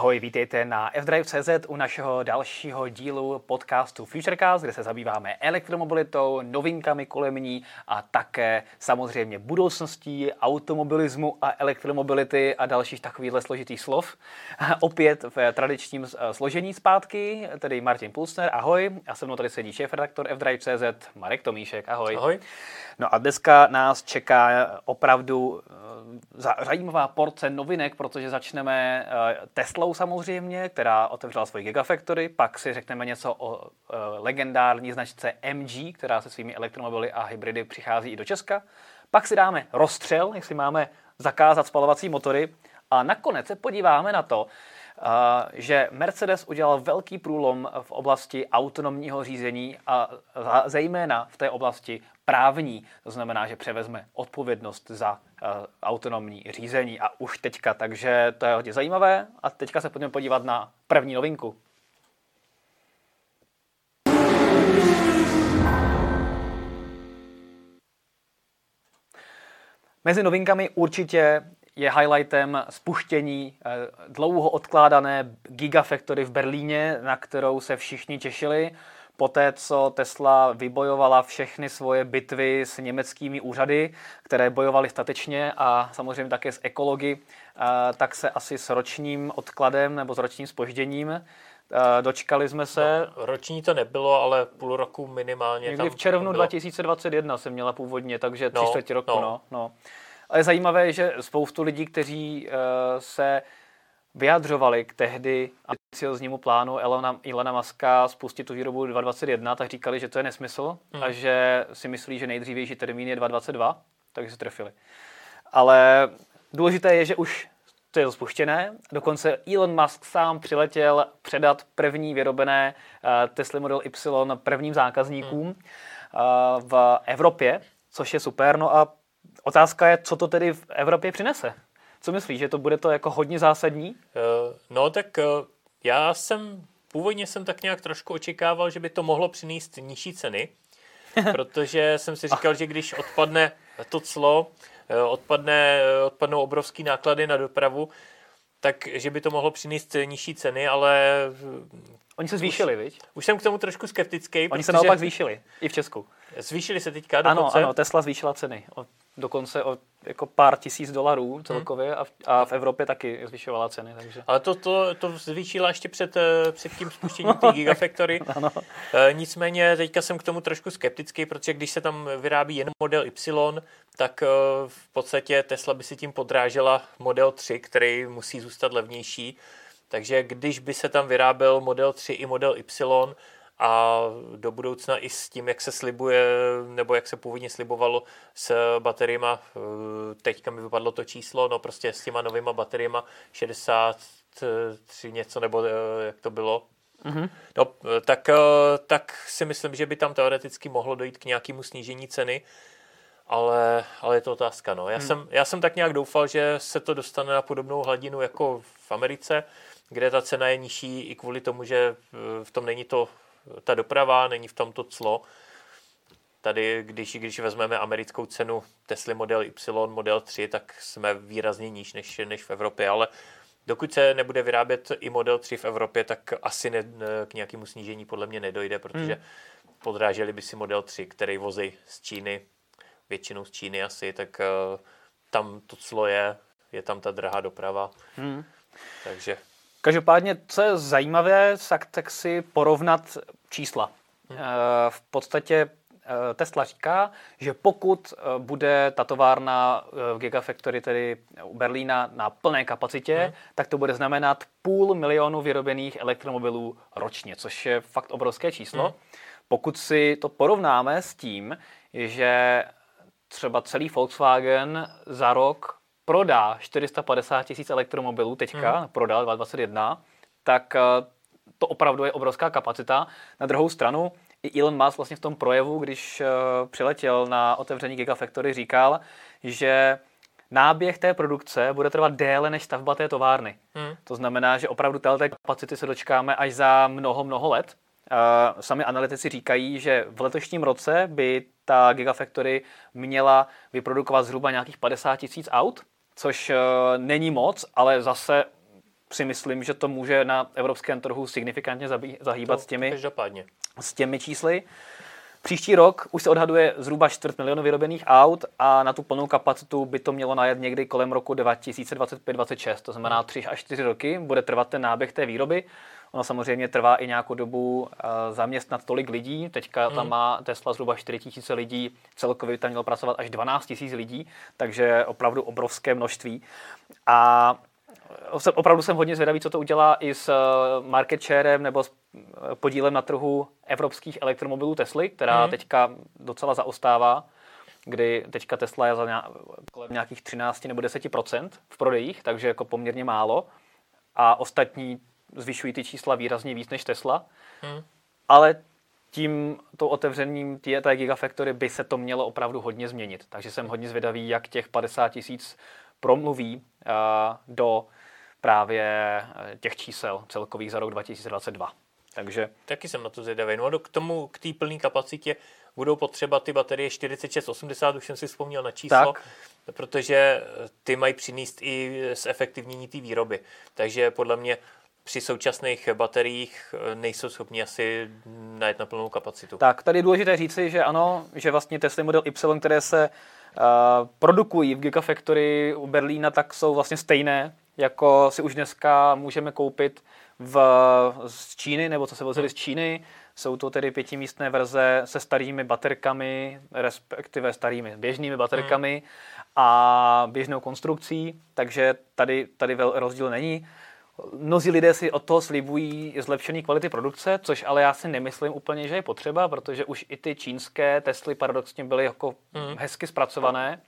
Ahoj, vítejte na fdrive.cz u našeho dalšího dílu podcastu Futurecast, kde se zabýváme elektromobilitou, novinkami kolem ní a také samozřejmě budoucností automobilismu a elektromobility a dalších takovýchhle složitých slov. Opět v tradičním složení zpátky, tedy Martin Pulsner, ahoj. A se mnou tady sedí šéf-redaktor fdrive.cz Marek Tomíšek, ahoj. Ahoj. No a dneska nás čeká opravdu eh, zajímavá porce novinek, protože začneme eh, Teslou samozřejmě, která otevřela svoji Gigafactory, pak si řekneme něco o eh, legendární značce MG, která se svými elektromobily a hybridy přichází i do Česka. Pak si dáme rozstřel, jestli máme zakázat spalovací motory. A nakonec se podíváme na to, že Mercedes udělal velký průlom v oblasti autonomního řízení a zejména v té oblasti právní. To znamená, že převezme odpovědnost za uh, autonomní řízení a už teďka. Takže to je hodně zajímavé. A teďka se pojďme podívat na první novinku. Mezi novinkami určitě je highlightem spuštění eh, dlouho odkládané Gigafactory v Berlíně, na kterou se všichni těšili. Poté, co Tesla vybojovala všechny svoje bitvy s německými úřady, které bojovaly statečně a samozřejmě také s ekology, eh, tak se asi s ročním odkladem nebo s ročním spožděním eh, dočkali jsme se. No, roční to nebylo, ale půl roku minimálně. Někdy tam v červnu bylo. 2021 jsem měla původně, takže tři no, čtvrtě roku. No. No, no. Ale je zajímavé, že spoustu lidí, kteří uh, se vyjadřovali k tehdy ambicioznímu plánu Elona, Elona Muska spustit tu výrobu 2021, tak říkali, že to je nesmysl hmm. a že si myslí, že nejdřívější termín je 2022, takže se trefili. Ale důležité je, že už to je spuštěné. Dokonce Elon Musk sám přiletěl předat první vyrobené uh, Tesla Model Y prvním zákazníkům hmm. uh, v Evropě, což je super. No a Otázka je, co to tedy v Evropě přinese. Co myslíš, že to bude to jako hodně zásadní? Uh, no tak já jsem, původně jsem tak nějak trošku očekával, že by to mohlo přinést nižší ceny, protože jsem si říkal, že když odpadne to clo, uh, odpadne, odpadnou obrovský náklady na dopravu, tak že by to mohlo přinést nižší ceny, ale... Oni se zvýšili, už, Už jsem k tomu trošku skeptický. Oni se naopak zvýšili, i v Česku. Zvýšili se teďka dokonce? Ano, ano, Tesla zvýšila ceny o dokonce o jako pár tisíc dolarů celkově hmm. a, v, a v Evropě taky zvyšovala ceny. Takže. Ale to, to, to zvýšila ještě před, eh, před tím spuštěním té Gigafactory. ano. E, nicméně teďka jsem k tomu trošku skeptický, protože když se tam vyrábí jen model Y, tak e, v podstatě Tesla by si tím podrážela model 3, který musí zůstat levnější. Takže když by se tam vyráběl model 3 i model Y, a do budoucna i s tím, jak se slibuje, nebo jak se původně slibovalo s bateriemi, eh, teďka mi vypadlo to číslo, no prostě s těma novýma bateriemi 63 něco, nebo eh, jak to bylo, Mm-hmm. No, tak, eh, tak si myslím, že by tam teoreticky mohlo dojít k nějakému snížení ceny, ale, ale je to otázka. No. Já, mm. jsem, já jsem tak nějak doufal, že se to dostane na podobnou hladinu jako v Americe, kde ta cena je nižší i kvůli tomu, že v tom není to ta doprava, není v tomto clo. Tady, když, když vezmeme americkou cenu Tesla Model Y, Model 3, tak jsme výrazně níž než, než v Evropě, ale dokud se nebude vyrábět i Model 3 v Evropě, tak asi ne, k nějakému snížení podle mě nedojde, protože hmm. podráželi by si Model 3, který vozí z Číny, většinou z Číny asi, tak uh, tam to clo je, je tam ta drahá doprava. Hmm. Takže Každopádně, co je zajímavé, tak, tak si porovnat čísla. Hmm. V podstatě eh, Tesla říká, že pokud eh, bude ta továrna v Gigafactory, tedy u Berlína, na plné kapacitě, hmm. tak to bude znamenat půl milionu vyrobených elektromobilů ročně, což je fakt obrovské číslo. Hmm. Pokud si to porovnáme s tím, že třeba celý Volkswagen za rok prodá 450 tisíc elektromobilů teďka, hmm. prodal 2021, tak eh, to opravdu je obrovská kapacita. Na druhou stranu i Elon Musk vlastně v tom projevu, když eh, přiletěl na otevření Gigafactory, říkal, že náběh té produkce bude trvat déle než stavba té továrny. Hmm. To znamená, že opravdu té kapacity se dočkáme až za mnoho, mnoho let. Sami analytici říkají, že v letošním roce by ta Gigafactory měla vyprodukovat zhruba nějakých 50 tisíc aut, což uh, není moc, ale zase si myslím, že to může na evropském trhu signifikantně zahýbat To s těmi, Každopádně. s těmi čísly. Příští rok už se odhaduje zhruba čtvrt milionu vyrobených aut a na tu plnou kapacitu by to mělo najet někdy kolem roku 2025-26, to znamená 3 až 4 roky bude trvat ten náběh té výroby. Ono samozřejmě trvá i nějakou dobu uh, zaměstnat tolik lidí. Teďka tam má Tesla zhruba 4 000 lidí, celkově tam mělo pracovat až 12 000 lidí, takže opravdu obrovské množství. A jsem, opravdu jsem hodně zvědavý, co to udělá i s eh, market sharem nebo s eh, podílem na trhu evropských elektromobilů Tesly, která Mhm. teďka docela zaostává, kdy teďka Tesla je za nějak, kolem nějakých 13 nebo 10% v prodejích, takže jako poměrně málo. A ostatní zvyšují ty čísla výrazně víc než Tesla. Hmm. Ale tím to otevřením té, té Gigafactory by se to mělo opravdu hodně změnit. Takže jsem hodně zvědavý, jak těch 50 tisíc promluví uh, do právě eh, těch čísel celkových za rok 2022. Takže Taky jsem na to zvědavý. No a do- k tomu, k té plné kapacitě budou potřeba ty baterie 4680, už jsem si vzpomněl na číslo, Tak. protože ty mají přinést i zefektivnění té výroby. Takže podle mě při současných bateriích eh, nejsou schopni asi najet na plnou kapacitu. Tak, tady je důležité říci, že ano, že vlastně Tesla Model Y, které se uh, produkují v Gigafactory u Berlína, tak jsou vlastně stejné, jako si už dneska můžeme koupit v, z Číny, nebo co se vozili z Číny. Jsou to tedy pětimístné verze se starými baterkami, respektive starými běžnými baterkami a běžnou konstrukcí, takže tady, tady rozdíl není. Mnozí lidé si od toho slibují zlepšení kvality produkce, což ale já si nemyslím úplně, že je potřeba, protože už i ty čínské Tesly paradoxně byly jako Mhm. hezky zpracované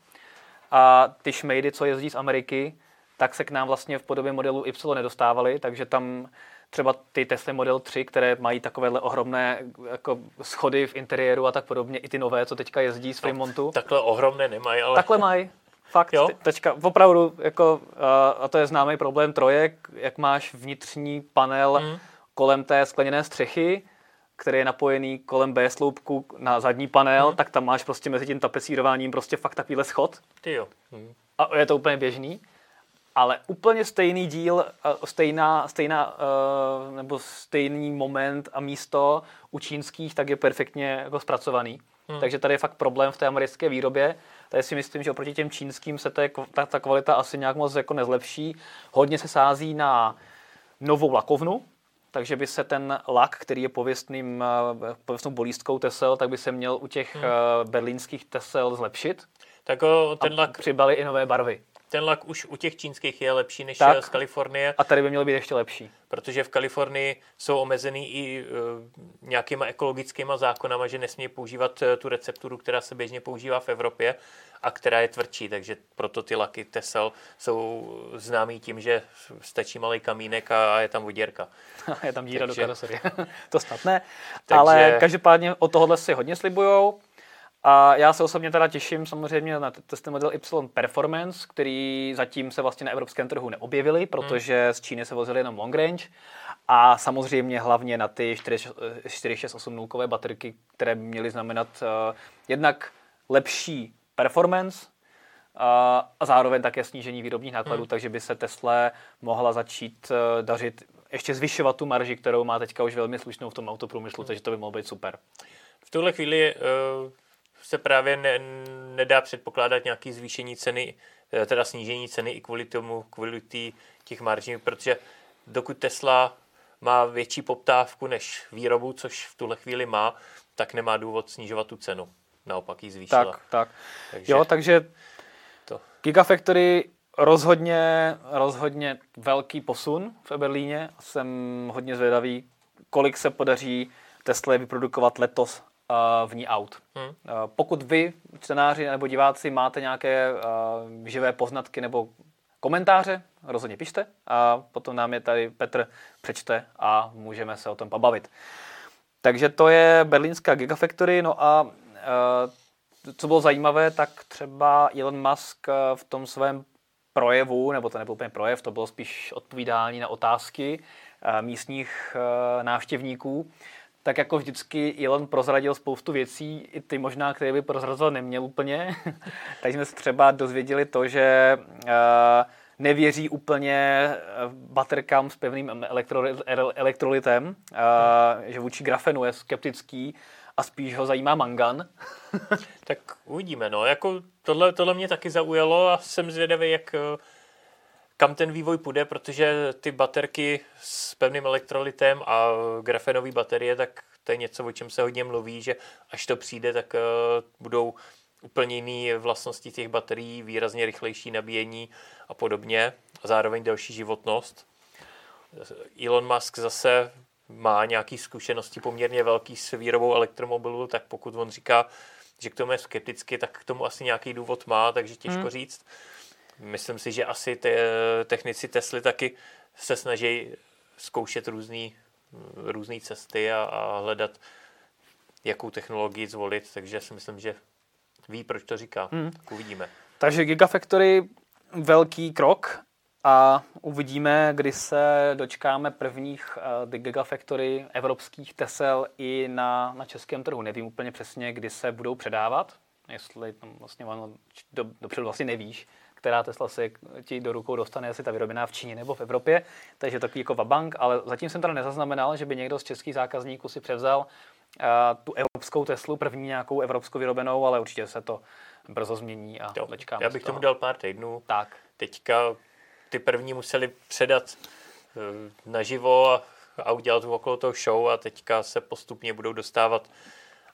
a ty šmejdy, co jezdí z Ameriky, tak se k nám vlastně v podobě modelu Y nedostávaly, takže tam třeba ty Tesla Model 3, které mají takovéhle ohromné jako schody v interiéru a tak podobně, i ty nové, co teďka jezdí z Fremontu, Takhle ohromné nemají, ale Takhle mají. Fakt, Jo? te- teďka opravdu, jako, a, to je známý problém trojek, jak máš vnitřní panel Mm. kolem té skleněné střechy, který je napojený kolem B sloupku na zadní panel, Mm. tak tam máš prostě mezi tím tapecírováním prostě fakt takovýhle schod ty jo. Hm. a je to úplně běžný. Ale úplně stejný díl, stejná, stejná, nebo stejný moment a místo u čínských, tak je perfektně jako zpracovaný. Hmm. Takže tady je fakt problém v té americké výrobě. Tady si myslím, že oproti těm čínským se je, ta, ta kvalita asi nějak moc jako nezlepší. Hodně se sází na novou lakovnu, takže by se ten lak, který je pověstným, eh, pověstnou bolístkou Tesel, tak by se měl u těch hmm. berlínských Tesel zlepšit. Tak o, ten A lak, Přibali i nové barvy. Ten lak už u těch čínských je lepší než Tak. z Kalifornie. A tady by měl být ještě lepší. protože v Kalifornii jsou omezený i uh, nějakýma ekologickýma zákonama, že nesmí používat uh, tu recepturu, která se běžně používá v Evropě a která je tvrdší, takže proto ty laky Tesel jsou známý tím, že stačí malý kamínek a, a je tam voděrka. je tam díra Takže- do karoserie. to snad ne. Takže- Ale každopádně od tohohle si hodně slibujou. A já se osobně teda těším samozřejmě na testy model Y Performance, který zatím se vlastně na evropském trhu neobjevili, protože z Číny se vozily jenom long range. A samozřejmě hlavně na ty 4680 baterky, které měly znamenat uh, jednak lepší performance, a, a zároveň také snížení výrobních nákladů, takže by se Tesla mohla začít eh, dařit ještě zvyšovat tu marži, kterou má teďka už velmi slušnou v tom autoprůmyslu, takže to by mohlo být super. V tuhle chvíli uh, se právě ne, nedá předpokládat nějaké zvýšení ceny, eh, teda snížení ceny i kvůli tomu, kvůli tý, těch marží, protože dokud Tesla má větší poptávku než výrobu, což v tuhle chvíli má, tak nemá důvod snižovat tu cenu. Naopak ji zvýšila. Tak, tak. Takže Jo, takže to. Gigafactory rozhodně, rozhodně velký posun v Berlíně. Jsem hodně zvědavý, kolik se podaří Tesla vyprodukovat letos v ní aut. Hmm. Pokud vy, čtenáři nebo diváci, máte nějaké uh, živé poznatky nebo komentáře, rozhodně pište a potom nám je tady Petr přečte a můžeme se o tom pobavit. Takže to je berlínská Gigafactory, no a uh, co bylo zajímavé, tak třeba Elon Musk v tom svém projevu, nebo to nebyl úplně projev, to bylo spíš odpovídání na otázky místních návštěvníků, tak jako vždycky Elon prozradil spoustu věcí, i ty možná, které by prozrazovat neměl úplně. Takže jsme se třeba dozvěděli to, že eh, nevěří úplně eh, baterkám s pevným elektro, elektrolitem, hmm. že vůči grafenu je skeptický a spíš ho zajímá mangan. tak uvidíme, no. Jako tohle, tohle mě taky zaujalo a jsem zvědavý, jak kam ten vývoj půjde, protože ty baterky s pevným elektrolitem a grafenové baterie, tak to je něco, o čem se hodně mluví, že až to přijde, tak uh, budou úplně jiné vlastnosti těch baterií, výrazně rychlejší nabíjení a podobně a zároveň delší životnost. Elon Musk zase má nějaké zkušenosti poměrně velký s výrobou elektromobilů, tak pokud on říká, že k tomu je skepticky, tak k tomu asi nějaký důvod má, takže těžko hmm. říct. Myslím si, že asi te, technici Tesly taky se snaží zkoušet různé různé cesty a, a hledat, jakou technologii zvolit, takže si myslím, že ví, proč to říká. Hmm. Tak uvidíme. Takže Gigafactory velký krok a uvidíme, kdy se dočkáme prvních uh, Gigafactory evropských Tesel i na, na českém trhu. Nevím úplně přesně, kdy se budou předávat, jestli tam vlastně do, dopředu vlastně nevíš, která Tesla se ti do rukou dostane, jestli ta vyrobená v Číně nebo v Evropě. Takže takový jako vabank, ale zatím jsem teda nezaznamenal, že by někdo z českých zákazníků si převzal uh, tu evropskou Teslu, první nějakou evropskou vyrobenou, ale určitě se to brzo změní a jo, Já bych tomu dal pár týdnů. Tak. Teďka ty první museli předat uh, naživo a, a udělat okolo toho show a teďka se postupně budou dostávat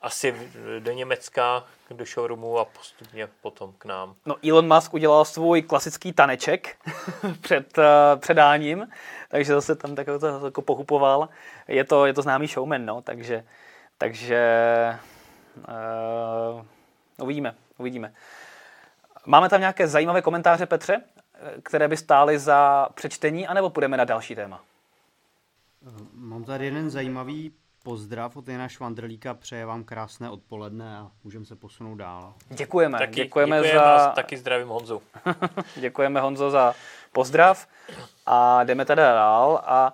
asi do Německa, do showroomu a postupně potom k nám. No Elon Musk udělal svůj klasický taneček před uh, předáním, takže zase tam tak to jako pochupoval. Je to, je to známý showman, no, takže, takže uh, uvidíme, uvidíme. Máme tam nějaké zajímavé komentáře, Petře, které by stály za přečtení, anebo půjdeme na další téma? Mám tady jeden zajímavý pozdrav od Jana Švandrlíka, přeje vám krásné odpoledne a můžeme se posunout dál. Děkujeme. Taky, děkujeme, děkujeme za... taky zdravím Honzu. děkujeme Honzo za pozdrav a jdeme tady dál a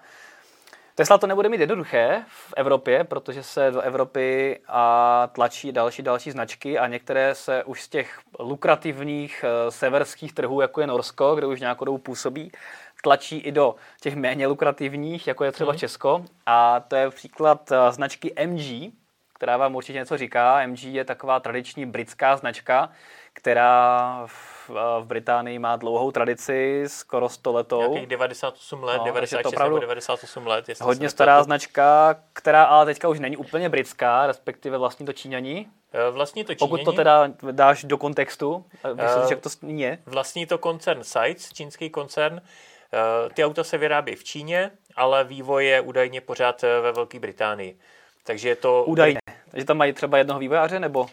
Tesla to nebude mít jednoduché v Evropě, protože se do Evropy a tlačí další další značky a některé se už z těch lukrativních eh, severských trhů, jako je Norsko, kde už nějakou dobu působí, tlačí i do těch méně lukrativních, jako je třeba mm. Česko. A to je příklad eh, značky MG, která vám určitě něco říká. MG je taková tradiční britská značka, která v, eh, v Británii má dlouhou tradici, skoro 100 letou. Nějakých 98 let, no, 96 nebo 98 let. Hodně stará to... značka, která ale teďka už není úplně britská, respektive vlastní to Číňani. Eh, vlastní to Číňani. Pokud to teda dáš do kontextu, uh, jak to je. Vlastní to koncern Sites, čínský koncern, ty auta se vyrábí v Číně, ale vývoj je údajně pořád eh, ve Velké Británii. Takže je to... Údajně. Takže tam mají třeba jednoho vývojáře, nebo?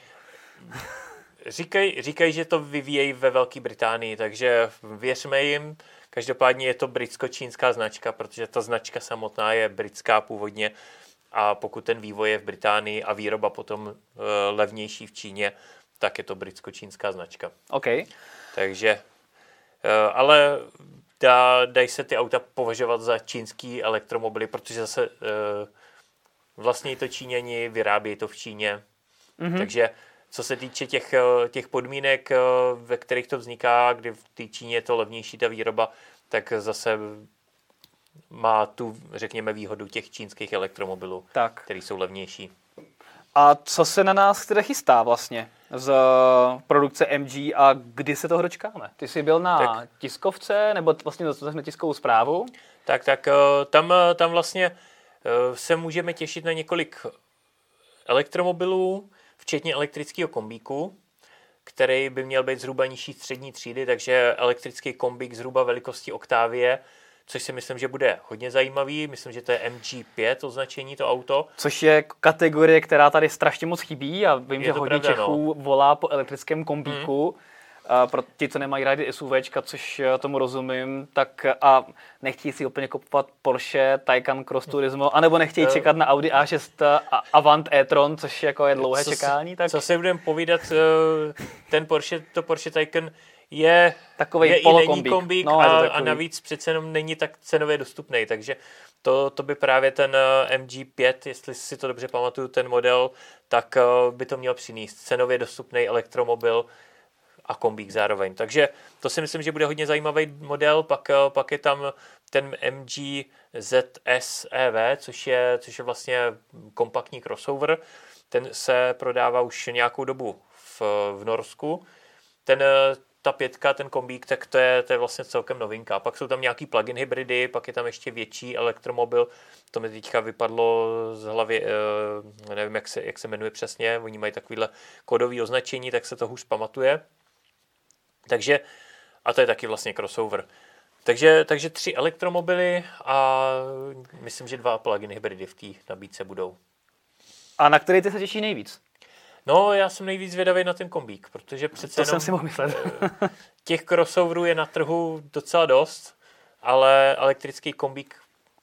Říkají, říkaj, že to vyvíjejí ve Velké Británii, takže věřme jim. Každopádně je to britsko-čínská značka, protože ta značka samotná je britská původně a pokud ten vývoj je v Británii a výroba potom uh, levnější v Číně, tak je to britsko-čínská značka. OK. Takže, ale dá, dají se ty auta považovat za čínský elektromobily, protože zase uh, vlastně to Číňani, vyrábějí to v Číně. Mm-hmm. Takže co se týče těch, eh, těch podmínek, eh, ve kterých to vzniká, kdy v té Číně je to levnější ta výroba, tak zase má tu, řekněme, výhodu těch čínských elektromobilů, tak. které jsou levnější. A co se na nás teda chystá vlastně z produkce MG a kdy se toho dočkáme? Ty jsi byl na tak. tiskovce, nebo vlastně jsme tiskovou zprávu? Tak, tak eh, tam, eh, tam vlastně eh, se můžeme těšit na několik elektromobilů, včetně elektrického kombíku, který by měl být zhruba nižší střední třídy, takže elektrický kombík zhruba velikosti Octavie, což si myslím, že bude hodně zajímavý. Myslím, že to je MG5 označení, to auto. Což je kategorie, která tady strašně moc chybí a vím, je že hodně pravda, Čechů no. volá po elektrickém kombíku. Hmm. A pro ti, co nemají rádi SUVčka, což eh, tomu rozumím, tak a nechtějí si úplně kupovat Porsche Taycan Cross Turismo, anebo nechtějí uh, čekat na Audi A6 a Avant e-tron, což jako je dlouhé co čekání. Tak... Co si budeme povídat, eh, ten Porsche, to Porsche Taycan je takový je i není kombík no, a, a navíc přece jenom není tak cenově dostupný, takže to, to by právě ten eh, MG5, jestli si to dobře pamatuju, ten model, tak eh, by to měl přinést. Cenově dostupný elektromobil a kombík zároveň. Takže to si myslím, že bude hodně zajímavý model. Pak, eh, pak je tam ten MG ZSEV, což je, což je vlastně kompaktní crossover. Ten se prodává už nějakou dobu v, v Norsku. Ten, ta pětka, ten kombík, tak to je, to je vlastně celkem novinka. Pak jsou tam nějaký plug-in hybridy, pak je tam ještě větší elektromobil. To mi teďka vypadlo z hlavy, eh, nevím, jak se, jak se jmenuje přesně. Oni mají takovýhle kodový označení, tak se to hůř pamatuje. Takže, a to je taky vlastně crossover. Takže, takže tři elektromobily a myslím, že dva plug-in hybridy v té nabídce budou. A na který ty se těší nejvíc? No, já jsem nejvíc zvědavý na ten kombík, protože přece To jsem si mohl myslet. těch crossoverů je na trhu docela dost, ale elektrický kombík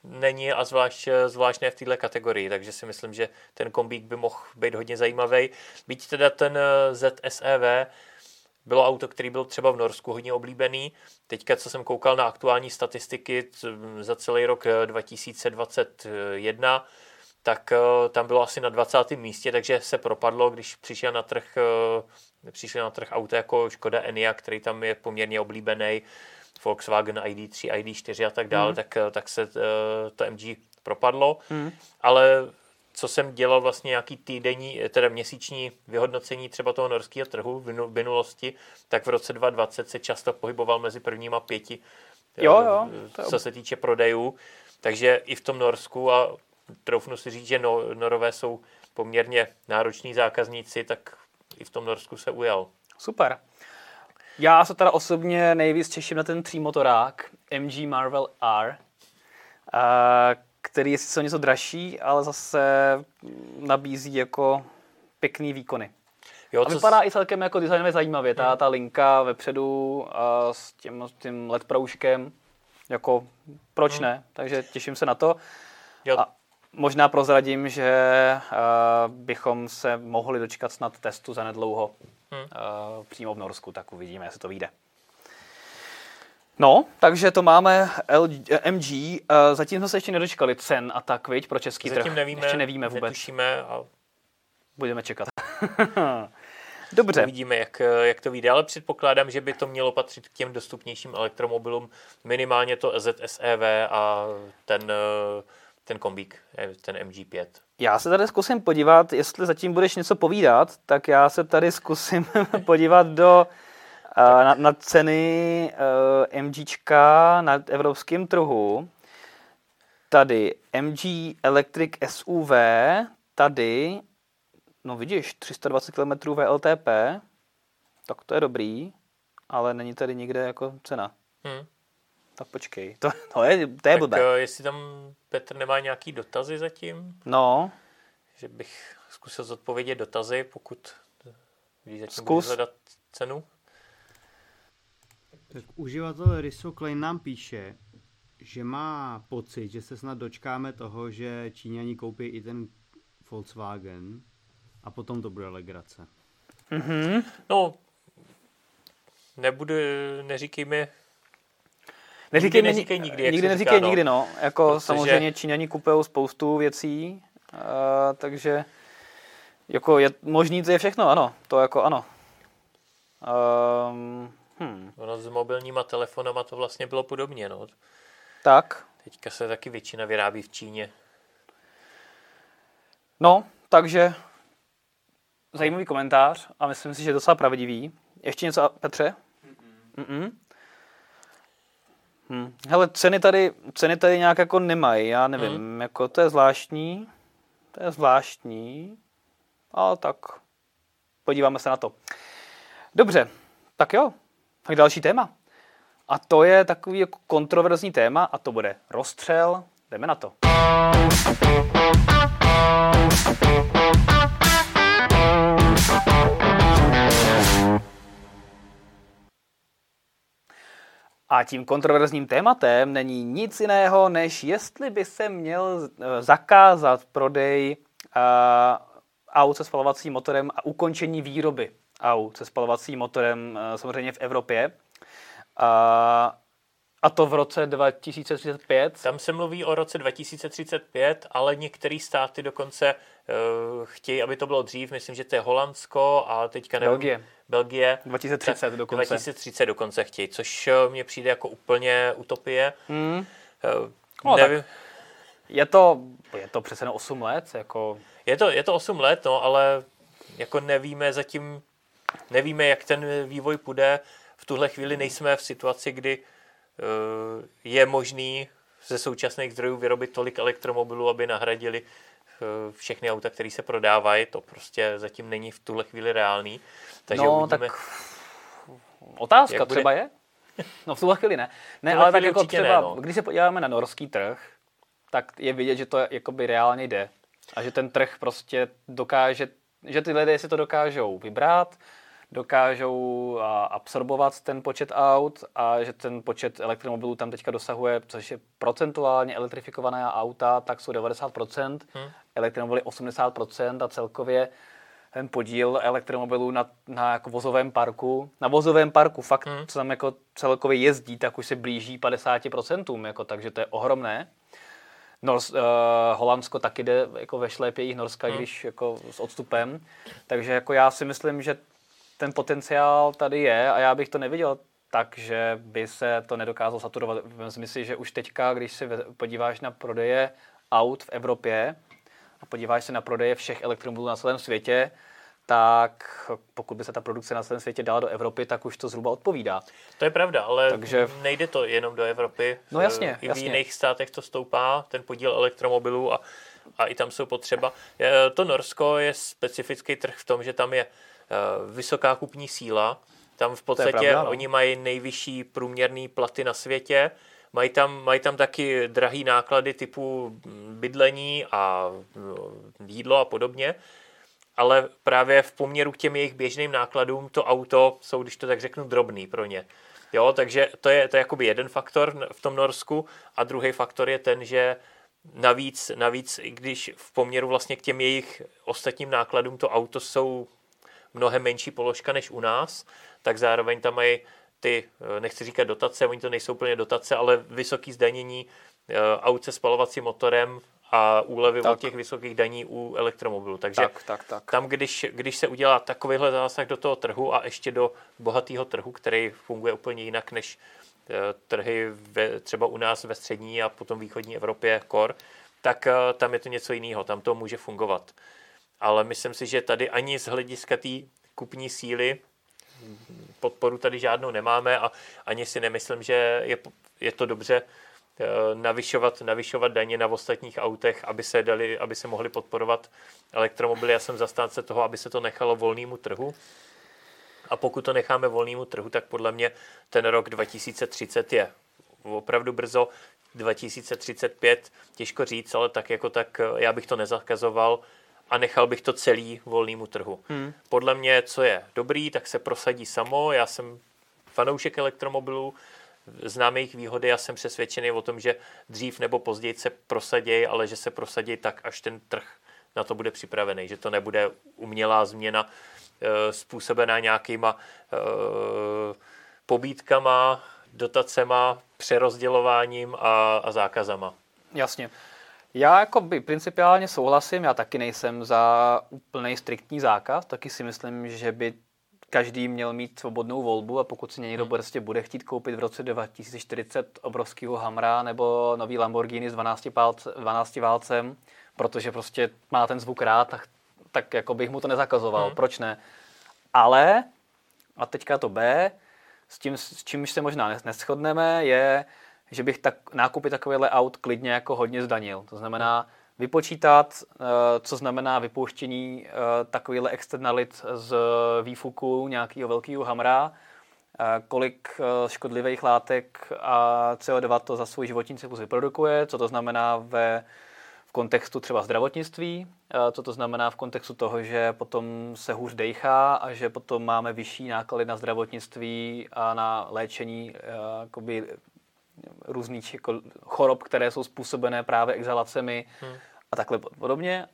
není a zvlášť, zvlášť ne v této kategorii, takže si myslím, že ten kombík by mohl být hodně zajímavý. Byť teda ten eh, ZSEV bylo auto, který byl třeba v Norsku hodně oblíbený. Teďka, co jsem koukal na aktuální statistiky za celý rok 2021, eh, tak eh, tam bylo asi na 20. místě, takže se propadlo, když přišel na trh, eh, přišel na trh auto jako Škoda Enyaq, který tam je poměrně oblíbený, Volkswagen ID3, ID4 a tak dále, mm. tak, tak se to MG propadlo. Mm. Ale co jsem dělal vlastně nějaký týdenní, teda měsíční vyhodnocení třeba toho norského trhu v minulosti, tak v roce 2020 se často pohyboval mezi prvníma pěti, jo, jo, to co se týče prodejů. Takže i v tom Norsku a troufnu si říct, že no, Norové jsou poměrně nároční zákazníci, tak i v tom Norsku se ujal. Super. Já se teda osobně nejvíc těším na ten třímotorák MG Marvel R, který je sice něco dražší, ale zase nabízí jako pěkný výkony. Jo, a vypadá jsi... i celkem jako designově zajímavě. Ta, hmm. ta linka vepředu a s tím, tím LED proužkem, jako proč hmm. ne? Takže těším se na to. Jo. A možná prozradím, že uh, bychom se mohli dočkat snad testu za nedlouho hmm. uh, přímo v Norsku, tak uvidíme, jestli to vyjde. No, takže to máme LG, MG. Uh, zatím jsme se ještě nedočkali cen a tak, viď, pro český zatím trh. nevíme, ještě nevíme vůbec. Netušíme a... Budeme čekat. Dobře. Uvidíme, jak, jak to vyjde, ale předpokládám, že by to mělo patřit k těm dostupnějším elektromobilům, minimálně to ZSEV a ten, ten kombík, ten MG5. Já se tady zkusím podívat, jestli zatím budeš něco povídat, tak já se tady zkusím podívat do na, na ceny uh, MGčka na evropském trhu. Tady MG Electric SUV, tady, no vidíš, 320 km VLTP, tak to je dobrý, ale není tady nikde jako cena. Hmm. Tak počkej, to, to je, to je tak blbé. Uh, jestli tam Petr nemá nějaký dotazy zatím? No. Že bych zkusil zodpovědět dotazy, pokud když zatím Zkus. hledat cenu. Tak uživatel Riso Klein nám píše, že má pocit, že se snad dočkáme toho, že Číňani koupí i ten Volkswagen a potom to bude legrace. Mm-hmm. No, nebudu, neříkej mi, Neříkej, nikdy neříkej nikdy, jak nikdy neříkej říká, no. nikdy, no. Jako Protože... samozřejmě Číňani kupují spoustu věcí, uh, takže jako je možný, to je všechno, ano. To jako ano. Um, Hmm. Ono s mobilníma telefonama to vlastně bylo podobně. No. Tak. Teďka se taky většina vyrábí v Číně. No, takže zajímavý komentář a myslím si, že je docela pravdivý. Ještě něco, Petře? Mm-mm. Hm. Hele, ceny tady, ceny tady nějak jako nemají, já nevím, mm. jako to je zvláštní, to je zvláštní, ale tak podíváme se na to. Dobře, tak jo, tak další téma. A to je takový jako kontroverzní téma a to bude rozstřel. Jdeme na to. A tím kontroverzním tématem není nic jiného, než jestli by se měl eh, zakázat prodej uh, aut se spalovacím motorem a ukončení výroby aut se spalovacím motorem eh, samozřejmě v Evropě. A to v roce 2035? Tam se mluví o roce 2035, ale některé státy dokonce uh, chtějí, aby to bylo dřív. Myslím, že to je Holandsko a teďka nevím. Belgie. Belgie. 2030 dokonce. 2030 dokonce chtějí, což eh, mně přijde jako úplně utopie. Hmm. Uh, No, nevím. Je to, je to přece na 8 let, jako... Je to, je to 8 let, no, ale jako nevíme zatím, nevíme, jak ten vývoj půjde. V tuhle chvíli nejsme v situaci, kdy uh, je možný ze současných zdrojů vyrobit tolik elektromobilů, aby nahradili uh, všechny auta, které se prodávají. To prostě zatím není v tuhle chvíli reálný. Takže no, uvidíme. tak otázka bude- třeba je. No v tuhle chvíli ne. Ne, ale tak jako třeba, ne, no. když se podíváme na norský trh, tak je vidět, že to jakoby reálně jde. A že ten trh prostě dokáže, že ty lidé si to dokážou vybrat, dokážou absorbovat ten počet aut a že ten počet elektromobilů tam teďka dosahuje, což je procentuálně elektrifikované auta, tak jsou 90%, Hmm. elektromobily 80% a celkově ten podíl elektromobilů na, na jako vozovém parku, na vozovém parku fakt, Hmm. co tam jako celkově jezdí, tak už se blíží 50%, jako, takže to je ohromné. Nors, uh, Holandsko taky jde jako ve šlépě jich Norska, Hmm. když jako s odstupem. Takže jako já si myslím, že ten potenciál tady je a já bych to neviděl tak, že by se to nedokázalo saturovat. Myslím si, že už teďka, když se podíváš na prodeje aut v Evropě a podíváš se na prodeje všech elektromobilů na celém světě, tak pokud by se ta produkce na celém světě dala do Evropy, tak už to zhruba odpovídá. To je pravda, ale Takže- nejde to jenom do Evropy. No jasně, I v jasně. jiných státech to stoupá, ten podíl elektromobilů a, a i tam jsou potřeba. Je- To Norsko je specifický trh v tom, že tam je eh, vysoká kupní síla. Tam v podstatě pravda, no. oni mají nejvyšší průměrný platy na světě. Mají tam, mají tam taky drahý náklady typu mm, bydlení a mm, jídlo a podobně ale právě v poměru k těm jejich běžným nákladům to auto jsou, když to tak řeknu, drobný pro ně. Jo, takže to je, to je jakoby jeden faktor v tom Norsku a druhý faktor je ten, že navíc, navíc, i když v poměru vlastně k těm jejich ostatním nákladům to auto jsou mnohem menší položka než u nás, tak zároveň tam mají ty, eh, nechci říkat dotace, oni to nejsou úplně dotace, ale vysoký zdanění eh, aut se spalovacím motorem a úlevy Tak. od těch vysokých daní u elektromobilů. Takže Tak, tak, tak. tam, když, když se udělá takovýhle zásah do toho trhu a ještě do bohatého trhu, který funguje úplně jinak než eh, trhy ve, třeba u nás ve střední a potom východní Evropě kor, tak tam je to něco jiného, tam to může fungovat. Ale myslím si, že tady ani z hlediska té kupní síly podporu tady žádnou nemáme a ani si nemyslím, že je, je to dobře eh, navyšovat, navyšovat daně na ostatních autech, aby se, dali, aby se mohli podporovat elektromobily. Já jsem zastánce toho, aby se to nechalo volnému trhu. A pokud to necháme volnému trhu, tak podle mě ten rok 2030 je opravdu brzo. 2035 těžko říct, ale tak jako tak eh, já bych to nezakazoval a nechal bych to celý volnému trhu. Hmm. Podle mě, co je dobrý, tak se prosadí samo. Já jsem fanoušek elektromobilů, znám jejich výhody, já jsem přesvědčený o tom, že dřív nebo později se prosadějí, ale že se prosadí tak, až ten trh na to bude připravený, že to nebude umělá změna e, způsobená nějakýma e, pobídkama, dotacema, přerozdělováním a, a zákazama. Jasně. Já jako by principiálně souhlasím, já taky nejsem za úplný striktní zákaz, taky si myslím, že by každý měl mít svobodnou volbu a pokud si někdo prostě bude chtít koupit v roce 2040 obrovskýho Hamra nebo nový Lamborghini s 12, pálce, 12 válcem, protože prostě má ten zvuk rád, tak, tak jako bych mu to nezakazoval. Hmm. Proč ne? Ale, a teďka to B, s tím, s čímž se možná nes- neschodneme, je, že bych tak, nákupy takovéhle aut klidně jako hodně zdanil. To znamená vypočítat, eh, co znamená vypouštění eh, takovýhle externalit z výfuku nějakého velkého hamra, eh, kolik škodlivých látek a CO2 to za svůj životní cyklus vyprodukuje, co to znamená ve, v kontextu třeba zdravotnictví, co to znamená v kontextu toho, že potom se hůř dejchá a že potom máme vyšší náklady na zdravotnictví a na léčení různých jako chorob, které jsou způsobené právě exhalacemi Hmm. a takhle podobně.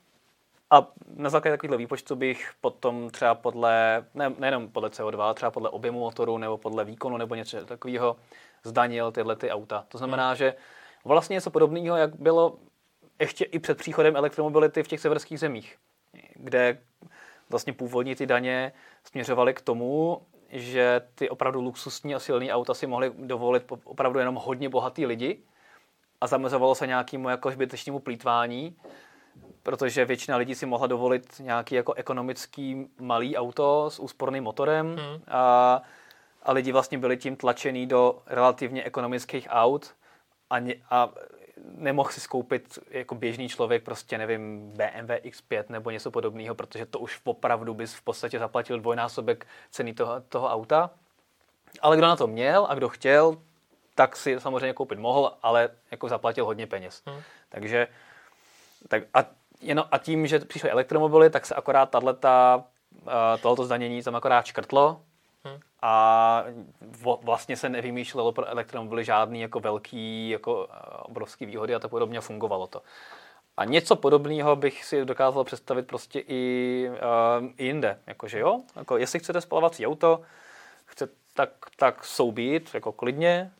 A na základě takového výpočtu bych potom třeba podle, ne, nejenom podle CO2, třeba podle objemu motoru nebo podle výkonu nebo něco takového zdanil tyhle ty auta. To znamená, hmm. že vlastně něco podobného, jak bylo ještě i před příchodem elektromobility v těch severských zemích, kde vlastně původní ty daně směřovaly k tomu, že ty opravdu luxusní a silné auta si mohli dovolit opravdu jenom hodně bohatý lidi a zamezovalo se nějakému jako zbytečnému plítvání, protože většina lidí si mohla dovolit nějaký jako ekonomický malý auto s úsporným motorem hmm. a, a lidi vlastně byli tím tlačený do relativně ekonomických aut a, a nemohl si skoupit jako běžný člověk prostě, nevím, BMW X5 nebo něco podobného, protože to už opravdu bys v podstatě zaplatil dvojnásobek ceny toho, toho auta. Ale kdo na to měl a kdo chtěl, tak si samozřejmě koupit mohl, ale jako zaplatil hodně peněz. Hmm. Takže tak a, jenom, a tím, že přišly elektromobily, tak se akorát tato, tohoto zdanění tam akorát škrtlo hmm. a vlastně se nevymýšlelo pro elektromobily žádný jako velký, jako obrovský výhody a tak podobně fungovalo to. A něco podobného bych si dokázal představit prostě i, uh, i jinde. Jakože jo, jako jestli chcete spalovací auto, chce, tak, tak soubít, jako klidně,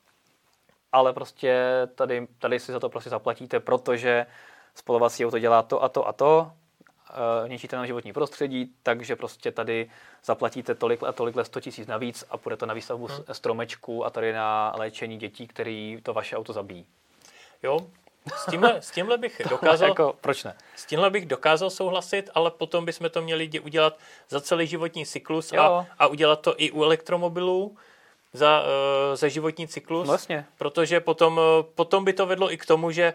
ale prostě tady, tady si za to prostě zaplatíte, protože spalovací auto dělá to a to a to, uh, ničíte na životní prostředí, takže prostě tady zaplatíte tolik a tolik 100 tisíc navíc a půjde to na výstavbu hmm. stromečku a tady na léčení dětí, který to vaše auto zabíjí. Jo, s tímhle, s tímhle bych dokázal... jako, proč ne? S tímhle bych dokázal souhlasit, ale potom bychom to měli udělat za celý životní cyklus a, a udělat to i u elektromobilů za, uh, za životní cyklus. Vlastně. Protože potom, uh, potom by to vedlo i k tomu, že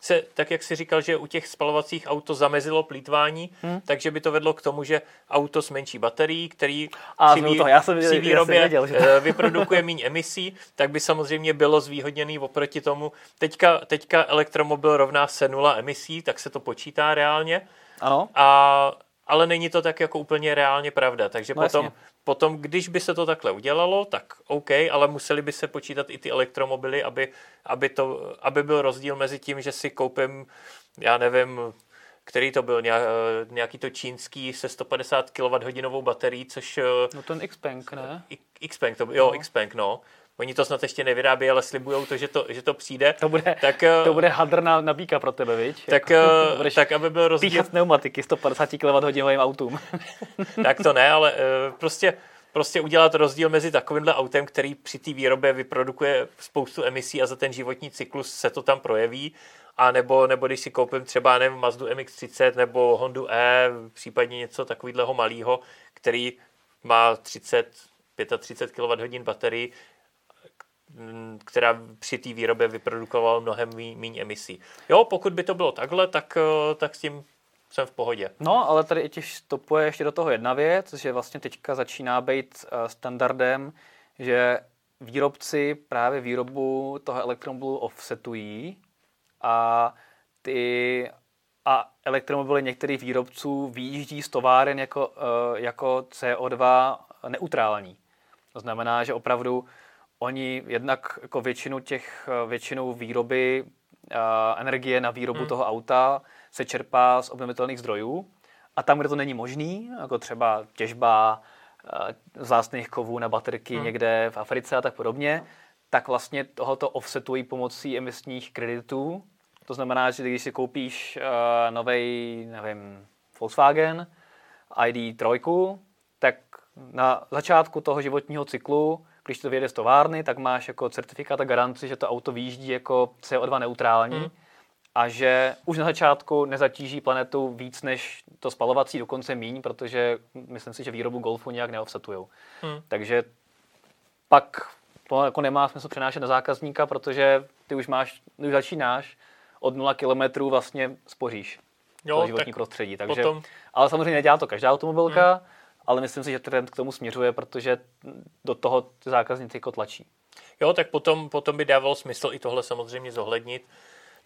se, tak jak si říkal, že u těch spalovacích auto zamezilo plítvání, hmm. takže by to vedlo k tomu, že auto s menší baterií, který a při, vý, toho, já jsem, při výrobě já jsem věděl, že... Eh, vyprodukuje méně emisí, tak by samozřejmě bylo zvýhodněný oproti tomu. Teďka, teďka elektromobil rovná se nula emisí, tak se to počítá reálně. Ano. A ale není to tak jako úplně reálně pravda. Takže no potom, potom, když by se to takhle udělalo, tak OK, ale museli by se počítat i ty elektromobily, aby, aby, to, aby byl rozdíl mezi tím, že si koupím, já nevím, který to byl, nějaký to čínský se 150 kWh baterií, což... No ten Xpeng, ne? Xpeng, to, jo, no. Xpeng, no Oni to snad ještě nevyrábí, ale slibují to, že to, že to přijde. To bude, tak, to bude hadr na, na bíka pro tebe, viď? Tak, jako, tak aby byl rozdíl... Píchat pneumatiky 150 kWh autům. tak to ne, ale uh, prostě prostě udělat rozdíl mezi takovýmhle autem, který při té výrobě vyprodukuje spoustu emisí a za ten životní cyklus se to tam projeví, a nebo, nebo když si koupím třeba nevím, Mazdu MX-30 nebo Hondu E, případně něco takového malého, který má 30, 35 kWh baterii, která při té výrobě vyprodukovala mnohem méně emisí. Jo, pokud by to bylo takhle, tak, eh, tak s tím jsem v pohodě. No, ale tady těch stopuje ještě do toho jedna věc, že vlastně teďka začíná být eh, standardem, že výrobci právě výrobu toho elektromobilu offsetují a ty a elektromobily některých výrobců výjíždí z továren jako, eh, jako CO2 neutrální. To znamená, že opravdu oni jednak jako většinu těch, většinou výroby uh, energie na výrobu hmm. toho auta se čerpá z obnovitelných zdrojů a tam, kde to není možný, jako třeba těžba uh, vzácných kovů na baterky hmm. někde v Africe a tak podobně, tak vlastně tohoto offsetují pomocí emisních kreditů. To znamená, že když si koupíš uh, nový, nevím, Volkswagen ID3, tak na začátku toho životního cyklu když to vyjede z továrny, tak máš jako certifikát a garanci, že to auto výjíždí jako CO2 neutrální mm. a že už na začátku nezatíží planetu víc než to spalovací, dokonce míň, protože myslím si, že výrobu Golfu nějak neoffsetujou. Mm. Takže pak to jako nemá smysl přenášet na zákazníka, protože ty už máš, ty už začínáš od 0 kilometrů vlastně spoříš jo, to životní tak prostředí. Takže, potom... Ale samozřejmě nedělá to každá automobilka, hmm ale myslím si, že trend k tomu směřuje, protože do toho zákazníci jako tlačí. Jo, tak potom, potom by dávalo smysl i tohle samozřejmě zohlednit,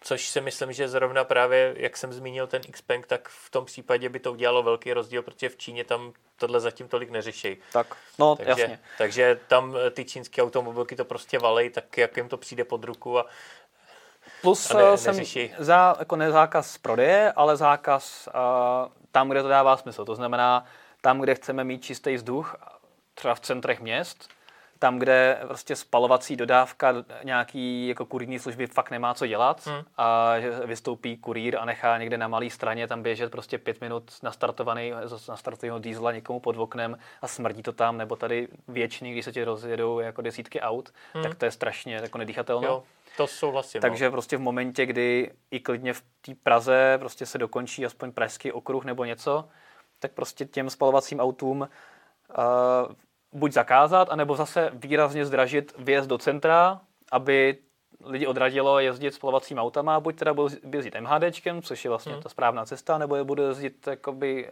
což si myslím, že zrovna právě, jak jsem zmínil ten Xpeng, tak v tom případě by to udělalo velký rozdíl, protože v Číně tam tohle zatím tolik neřeší. Tak, no takže, jasně. Takže tam ty čínské automobilky to prostě valej, tak jak jim to přijde pod ruku a Plus A ne- eh, jsem za, jako ne zákaz prodeje, ale zákaz uh, tam, kde to dává smysl. To znamená, tam, kde chceme mít čistý vzduch, třeba v centrech měst, tam, kde prostě spalovací dodávka nějaký jako kurýrní služby fakt nemá co dělat Hmm. a vystoupí kurýr a nechá někde na malé straně tam běžet prostě pět minut nastartovaný, nastartovaného dízla někomu pod oknem a smrdí to tam, nebo tady věčný, když se ti rozjedou jako desítky aut, Hmm. tak to je strašně jako nedýchatelné. To souhlasím. Takže prostě v momentě, kdy i klidně v té Praze prostě se dokončí aspoň pražský okruh nebo něco, tak prostě těm spalovacím autům uh, buď zakázat, anebo zase výrazně zdražit vjezd do centra, aby lidi odradilo jezdit spalovacíma autama, buď teda budou jezdit MHDčkem, což je vlastně Hmm. ta správná cesta, nebo je budou jezdit jakoby, uh,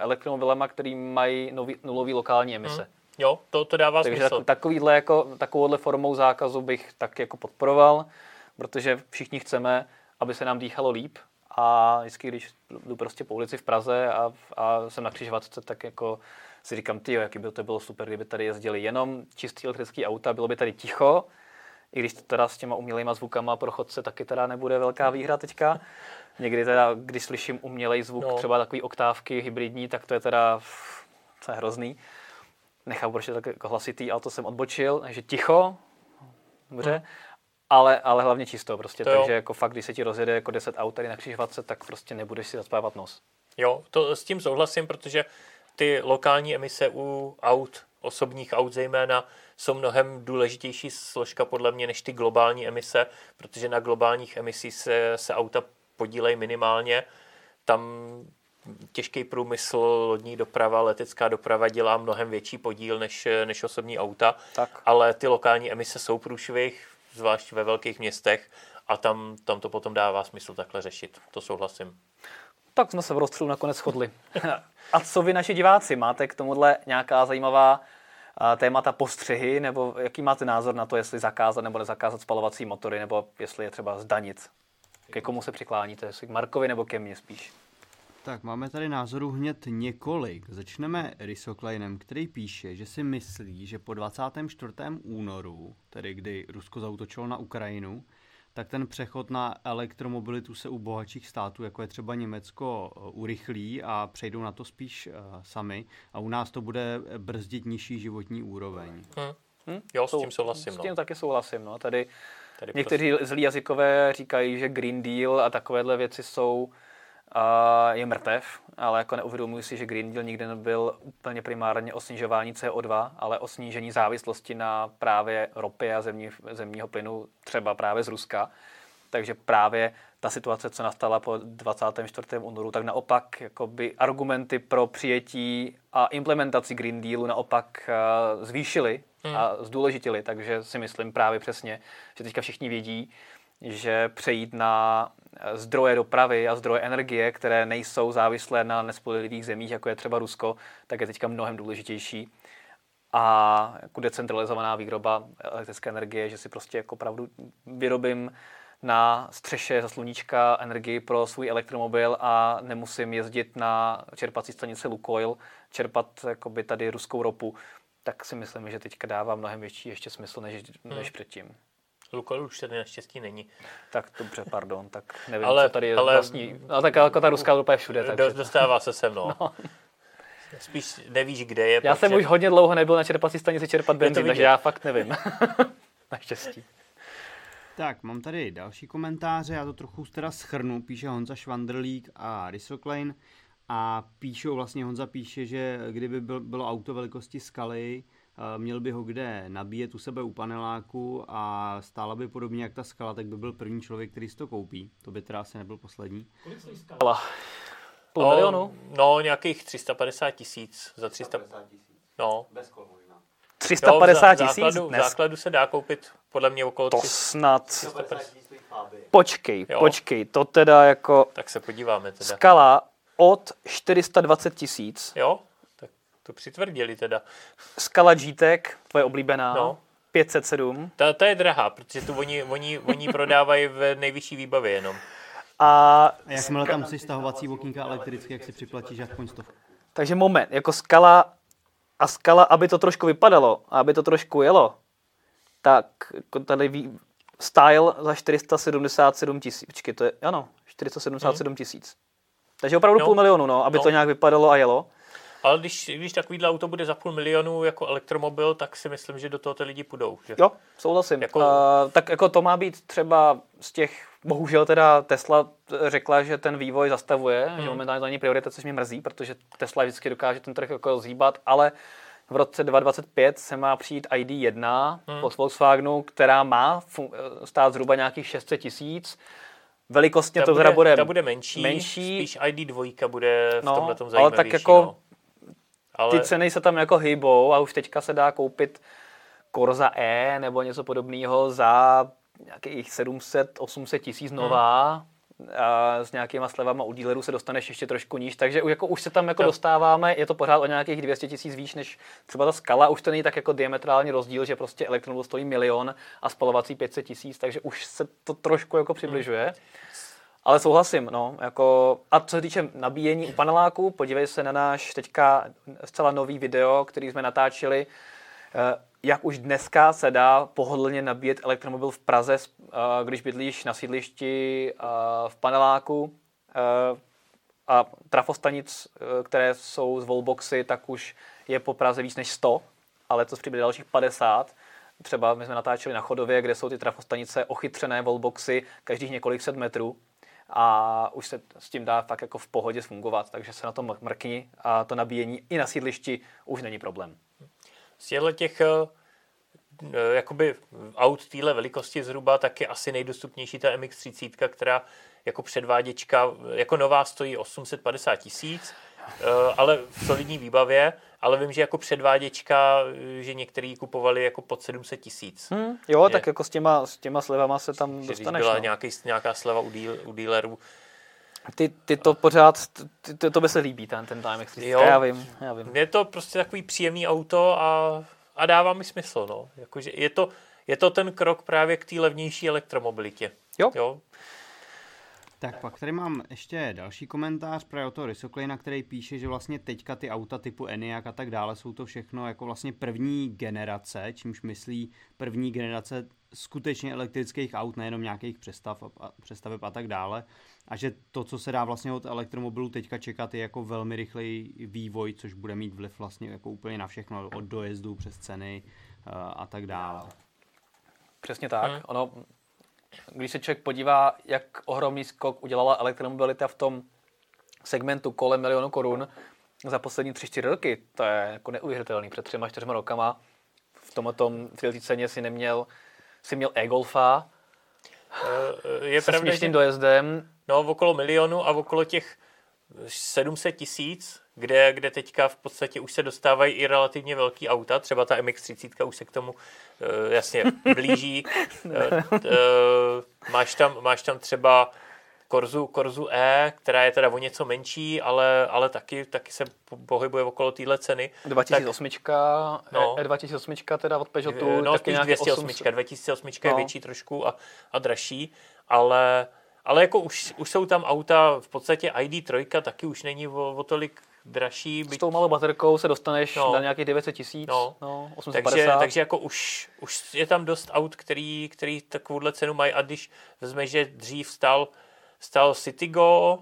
elektromobilema, který mají nový, nulový lokální emise. Hmm. Jo, to, to dává Takže smysl. tak, takovýhle jako, takovouhle formou zákazu bych tak jako podporoval, protože všichni chceme, aby se nám dýchalo líp a vždycky, když jdu prostě po ulici v Praze a, a jsem na křižovatce, tak jako si říkám, ty jaký by to bylo super, kdyby tady jezdili jenom čistý elektrický auta, bylo by tady ticho, i když to teda s těma umělejma zvukama pro chodce taky teda nebude velká výhra teďka. Někdy teda, když slyším umělej zvuk, No. no. třeba takový oktávky hybridní, tak to je teda to je hrozný. Nechápu, proč je tak jako hlasitý, ale to jsem odbočil, takže ticho, dobře, ale, ale hlavně čisto prostě, To jo. takže jako fakt, když se ti rozjede jako 10 aut tady na křižovatce, tak prostě nebudeš si zaspávat nos. Jo, to s tím souhlasím, protože ty lokální emise u aut, osobních aut zejména, jsou mnohem důležitější složka podle mě než ty globální emise, protože na globálních emisích se, se auta podílejí minimálně. Tam těžký průmysl, lodní doprava, letecká doprava dělá mnohem větší podíl než, než osobní auta, Tak. ale ty lokální emise jsou průšvih, zvlášť ve velkých městech, a tam, tam to potom dává smysl takhle řešit. To souhlasím. Tak jsme se v rozstřelu nakonec shodli. A co vy, naši diváci, máte k tomuhle nějaká zajímavá témata postřehy, nebo jaký máte názor na to, jestli zakázat nebo nezakázat spalovací motory, nebo jestli je třeba zdanit? Ke komu se přikláníte? Jestli k Markovi nebo ke mně spíš? Tak máme tady názorů hned několik. Začneme Rysokleinem, který píše, že si myslí, že po 24. únoru, tedy kdy Rusko zautočilo na Ukrajinu, tak ten přechod na elektromobilitu se u bohatších států, jako je třeba Německo, eh, urychlí a přejdou na to spíš eh, sami a u nás to bude brzdit nižší životní úroveň. Hm. Hm? Jo, s tím souhlasím. S No. tím taky souhlasím. No. Tady Tady někteří zlí jazykové říkají, že Green Deal a takovéhle věci jsou a je mrtev, ale jako neuvědomuji si, že Green Deal nikdy nebyl úplně primárně o snižování CO2, ale o snížení závislosti na právě ropě a zemní, zemního plynu, třeba právě z Ruska. Takže právě ta situace, co nastala po 24. únoru, tak naopak jakoby argumenty pro přijetí a implementaci Green Dealu naopak eh, zvýšily a zdůležitili. Takže si myslím právě přesně, že teďka všichni vědí, že přejít na zdroje dopravy a zdroje energie, které nejsou závislé na nespolehlivých zemích, jako je třeba Rusko, tak je teďka mnohem důležitější. A jako decentralizovaná výroba elektrické energie, že si prostě jako opravdu vyrobím na střeše za sluníčka energii pro svůj elektromobil a nemusím jezdit na čerpací stanice Lukoil, čerpat jakoby tady ruskou ropu, tak si myslím, že teďka dává mnohem větší ještě smysl než, než předtím. Lukoil už tady naštěstí není. Tak dobře, pardon, tak nevím, Ale- co tady je ale- vlastní. No tak jako ta ruská ropa je všude. Takže. dostává se sem, no. Spíš nevíš, kde je. Já jsem protože- už hodně dlouho nebyl na čerpací stanici čerpat benzín, vidět. takže já fakt nevím. Naštěstí. Tak, mám tady další komentáře, já to trochu teda schrnu, píše Honza Švandrlík a Rysoklein a píšou, vlastně Honza píše, že kdyby byl, bylo auto velikosti skaly, měl by ho kde nabíjet u sebe u paneláku a stála by podobně jak ta skala, tak by byl první člověk, který si to koupí. To by teda asi nebyl poslední. Ale půl milionu? No, nějakých 350 tisíc za 300. No. Bez kol možná. 350 Jo, v zá- tisíc základu, v základu se dá koupit podle mě okolo To 300. snad. 350 tisíc. Počkej, Jo. počkej, to teda jako Tak se podíváme teda. skala od 420 tisíc. Jo? To přitvrdili teda. Skala GTEC, tvoje oblíbená, No. 507. Ta, ta je drahá, protože tu oni, oni, oni prodávají v nejvyšší výbavě jenom. A jakmile tam musíš stahovací okýnka elektricky, jak si připlatíš aspoň stovku. takže moment, jako skala a skala, aby to trošku vypadalo, a aby to trošku jelo, tak jako tady ví, Style za 477 tisíc. Počkej, to je, ano, 477 tisíc. Takže opravdu No. půl milionu, no, aby No. to nějak vypadalo a jelo. Ale když, když takovýhle auto bude za půl milionu jako elektromobil, tak si myslím, že do toho ty lidi půjdou. Že? Jo, souhlasím. Jako-. Uh, tak jako to má být třeba z těch, bohužel teda Tesla řekla, že ten vývoj zastavuje, hmm. že momentálně to není priorita, což mě mrzí, protože Tesla vždycky dokáže ten trh jako zhýbat, ale v roce 2025 se má přijít ID1 hmm. od Volkswagenu, která má fun- stát zhruba nějakých 600 tisíc. Velikostně Ta to bude, teda bude ta bude menší, menší. spíš ID2 bude v No, tomhle tom ale tak jako no. Ale, ty ceny se tam jako hýbou a už teďka se dá koupit Corza E nebo něco podobného za nějakých 700-800 tisíc nová. A s nějakýma slevama u dílerů se dostaneš ještě trošku níž, takže už, jako, už se tam jako Jo. dostáváme, je to pořád o nějakých 200 tisíc výš než třeba ta skala, už to není tak jako diametrální rozdíl, že prostě elektromobil stojí milion a spalovací 500 tisíc, takže už se to trošku jako přibližuje. Ale souhlasím, no, jako, a co se týče nabíjení u paneláku, podívej se na náš teďka zcela nový video, který jsme natáčeli, eh, jak už dneska se dá pohodlně nabíjet elektromobil v Praze, eh, když bydlíš na sídlišti eh, v paneláku a trafostanic, které jsou z wallboxy, tak už je po Praze víc než 100, ale to přibyde dalších 50. Třeba my jsme natáčeli na Chodově, kde jsou ty trafostanice ochytřené wallboxy každých několik set metrů a už se s tím dá fakt jako v pohodě fungovat, takže se na to mrkni a to nabíjení i na sídlišti už není problém. z těch eh, eh, jakoby aut téhle velikosti zhruba, tak je asi nejdostupnější ta MX-30, která jako předváděčka, jako nová stojí 850 tisíc, eh, ale v solidní výbavě, ale vím, že jako předváděčka, eh, že některý kupovali jako pod 700 tisíc. Hmm, jo, Je- tak jako s těma, s těma slevama se tam Že když dostaneš. byla No. nějaký, nějaká sleva u, díl, u dealerů. Ty, ty to pořád, ty, ty, to by se líbí, ten, ten Time X30. Jo. Já vím, já vím. Je to prostě takový příjemný auto a, a dává mi smysl. No. Jakože je, to, je to ten krok právě k té levnější elektromobilitě. Jo. jo. Tak pak tady mám ještě další komentář právě od toho Rysoklejna, který píše, že vlastně teďka ty auta typu Enyaq a tak dále jsou to všechno jako vlastně první generace, čímž myslí první generace skutečně elektrických aut, nejenom nějakých přestav, a- přestaveb a tak dále. A že to, co se dá vlastně od elektromobilů teďka čekat, je jako velmi rychlej vývoj, což bude mít vliv vlastně jako úplně na všechno, od dojezdu přes ceny eh, a tak dále. Přesně tak. Hmm. Ono, když se člověk podívá, jak ohromný skok udělala elektromobilita v tom segmentu kolem milionu korun za poslední tři, čtyři roky, to je jako neuvěřitelný. Před třema, čtyřma rokama v tomhle tom, v ceně si neměl, si měl e-golfa Eh, Je se pravda, že směšným dojezdem, no, okolo milionu a okolo těch 700 tisíc, kde, kde teďka v podstatě už se dostávají i relativně velký auta, třeba ta MX-30 už se k tomu eh, jasně blíží. Eh, eh, máš, tam, máš tam třeba Korzu, Korzu E, která je teda o něco menší, ale, ale taky, taky se po- pohybuje okolo téhle ceny. 2008, No. no. E, 2008 teda od Peugeotu, No, taky spíš nějakých 208. 800. 2008 je No. větší trošku a, a dražší, ale, ale jako už, už jsou tam auta, v podstatě ID3 taky už není o, o tolik dražší, S byť, tou malou baterkou se dostaneš No. na nějakých 900 tisíc, No. no. no 850. takže, takže jako už, už je tam dost aut, který, který takovouhle cenu mají a když vezme, že dřív stál, stál Citigo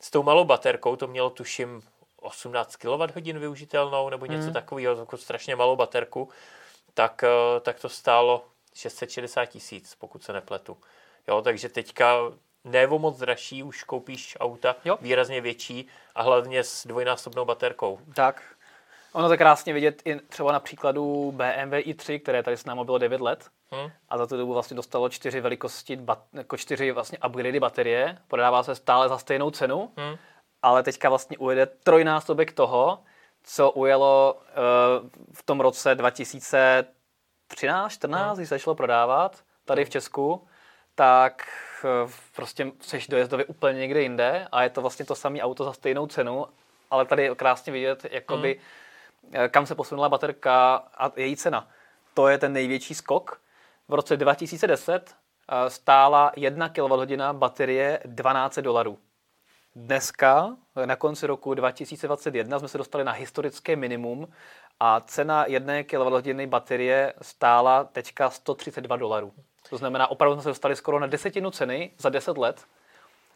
s tou malou baterkou, to mělo tuším 18 kWh využitelnou nebo něco Hmm. takového, jako strašně malou baterku, tak, eh, tak to stálo 660 tisíc, pokud se nepletu. Jo, takže teďka ne o moc dražší, už koupíš auta Jo. výrazně větší a hlavně s dvojnásobnou baterkou. Tak. Ono to je krásně vidět i třeba na příkladu BMW i3, které tady s námi bylo 9 let. Hm? A za tu dobu vlastně dostalo čtyři velikosti, bat, jako čtyři vlastně upgradey baterie. Prodává se stále za stejnou cenu, Hm? ale teďka vlastně ujede trojnásobek toho, co ujelo uh, v tom roce 2013, 14, když se začalo prodávat tady v Česku, tak uh, prostě seš dojezdově úplně někde jinde a je to vlastně to samé auto za stejnou cenu, ale tady je krásně vidět, jakoby, eh, kam se posunula baterka a její cena. To je ten největší skok. V roce 2010 eh, stála 1 kWh baterie 12 dolarů. Dneska, na konci roku 2021, jsme se dostali na historické minimum a cena jedné kWh baterie stála teďka 132 dolarů. To znamená, opravdu jsme se dostali skoro na desetinu ceny za 10 let.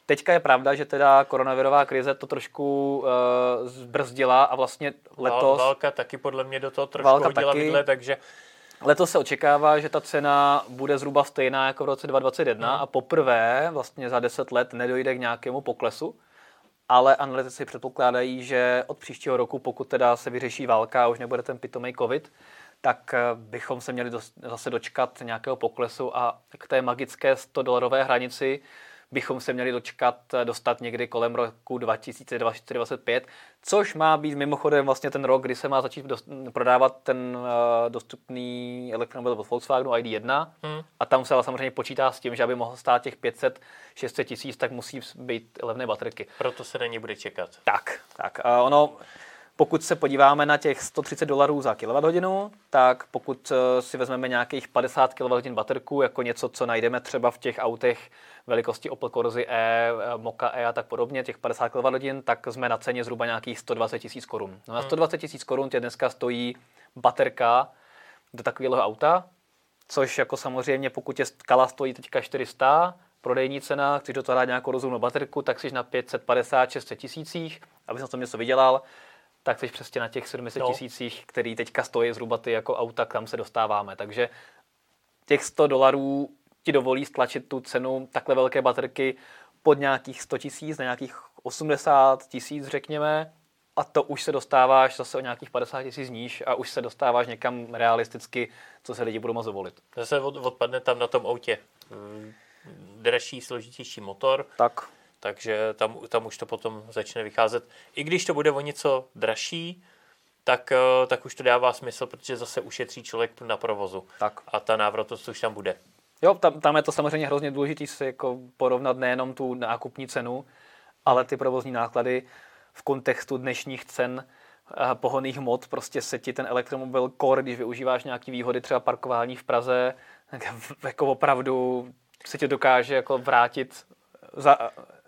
Teďka je pravda, že teda koronavirová krize to trošku uh, zbrzdila a vlastně letos... Válka taky podle mě do toho trošku válka hodila taky. vidle, takže... Letos se očekává, že ta cena bude zhruba stejná jako v roce 2021 hmm. a poprvé vlastně za 10 let nedojde k nějakému poklesu ale analytici předpokládají, že od příštího roku, pokud teda se vyřeší válka a už nebude ten pitomý covid, tak eh, bychom se měli zase dočkat nějakého poklesu a k té magické 100 dolarové hranici bychom se měli dočkat, eh, dostat někdy kolem roku 2024-2025, což má být mimochodem vlastně ten rok, kdy se má začít dost, prodávat ten uh, dostupný elektromobil od Volkswagenu ID1 hmm. a tam se ale samozřejmě počítá s tím, že aby mohl stát těch 500, 600 tisíc, tak musí být levné baterky. Proto se na ní bude čekat. Tak, tak. Uh, ono, pokud se podíváme na těch 130 dolarů za kWh, tak pokud eh, si vezmeme nějakých 50 kWh baterku jako něco, co najdeme třeba v těch autech velikosti Opel Corsa E, eh, Moka E a tak podobně, těch 50 kWh, tak jsme na ceně zhruba nějakých 120 tisíc korun. No na 120 hmm. tisíc korun tě dneska stojí baterka do takového auta, což jako samozřejmě, pokud je skala stojí teďka 400, prodejní cena, chceš do toho dát nějakou rozumnou baterku, tak jsi na 550-600 tisících, abys na tom něco vydělal tak jsi přesně na těch 700 no. tisících, který teďka stojí zhruba ty jako auta, kam se dostáváme. Takže těch 100 dolarů ti dovolí stlačit tu cenu takhle velké baterky pod nějakých 100 tisíc, na nějakých 80 tisíc řekněme, a to už se dostáváš zase o nějakých 50 tisíc níž a už se dostáváš někam realisticky, co se lidi budou moct dovolit. Zase odpadne tam na tom autě mm, dražší, složitější motor. Tak takže tam, tam už to potom začne vycházet. I když to bude o něco dražší, tak, eh, tak už to dává smysl, protože zase ušetří člověk na provozu. Tak. A ta návratnost už tam bude. Jo, tam, tam je to samozřejmě hrozně důležité si jako porovnat nejenom tu nákupní cenu, ale ty provozní náklady v kontextu dnešních cen eh, pohonných hmot, prostě se ti ten elektromobil core, když využíváš nějaké výhody, třeba parkování v Praze, jako opravdu se ti dokáže jako vrátit za,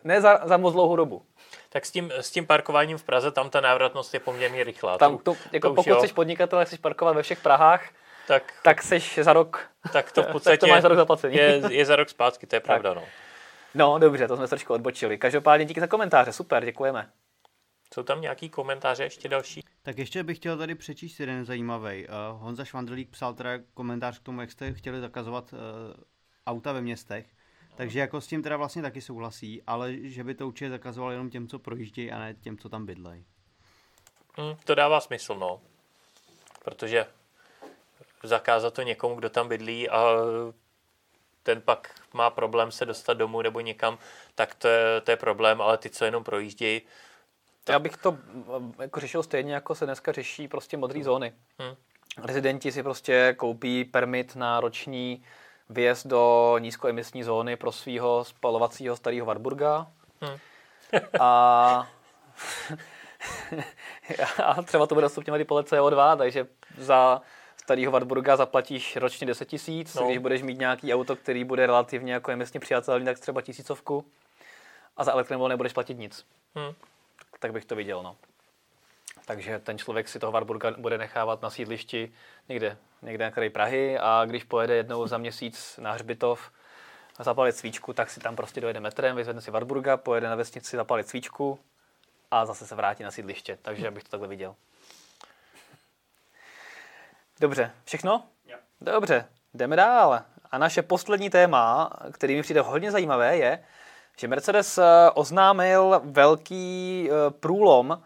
ne za, za moc dlouhou dobu. Tak s tím, s tím parkováním v Praze, tam ta návratnost je poměrně rychlá. Tam to, jako to pokud jsi podnikatel, chceš parkovat ve všech Prahách, tak, tak jsi za rok, tak to v podstatě tak to máš za rok zaplacení. Je, je za rok zpátky, to je pravda. No. no dobře, to jsme trošku odbočili. Každopádně díky za komentáře, super, děkujeme. Jsou tam nějaký komentáře ještě další? Tak ještě bych chtěl tady přečíst jeden zajímavý. Uh, Honza Švandrlík psal teda komentář k tomu, jak jste chtěli zakazovat uh, auta ve městech. Takže jako s tím teda vlastně taky souhlasí, ale že by to určitě zakazoval jenom těm, co projíždějí a ne těm, co tam bydlejí. Hmm, to dává smysl, no. Protože zakázat to někomu, kdo tam bydlí a ten pak má problém se dostat domů nebo někam, tak to je, to je problém, ale ty, co jenom projíždějí, tak... Já bych to jako řešil stejně, jako se dneska řeší prostě modré zóny. Hmm. Rezidenti si prostě koupí permit na roční vyjezd do nízkoemisní zóny pro svého spalovacího starého Warburga. Hmm. a, a třeba to bude dostupňovat i pole CO2, takže za starého Warburga zaplatíš ročně 10 tisíc, no. když budeš mít nějaký auto, který bude relativně jako emisně přijatelný, tak třeba tisícovku a za elektromobil nebudeš platit nic. Hmm. Tak bych to viděl, no. Takže ten člověk si toho Warburga bude nechávat na sídlišti někde, někde na kraji Prahy a když pojede jednou za měsíc na hřbitov zapalit svíčku, tak si tam prostě dojede metrem, vyzvedne si Warburga, pojede na vesnici zapalit svíčku a zase se vrátí na sídliště. Takže bych to takhle viděl. Dobře, všechno? Dobře, jdeme dál. A naše poslední téma, který mi přijde hodně zajímavé, je, že Mercedes eh, oznámil velký eh, průlom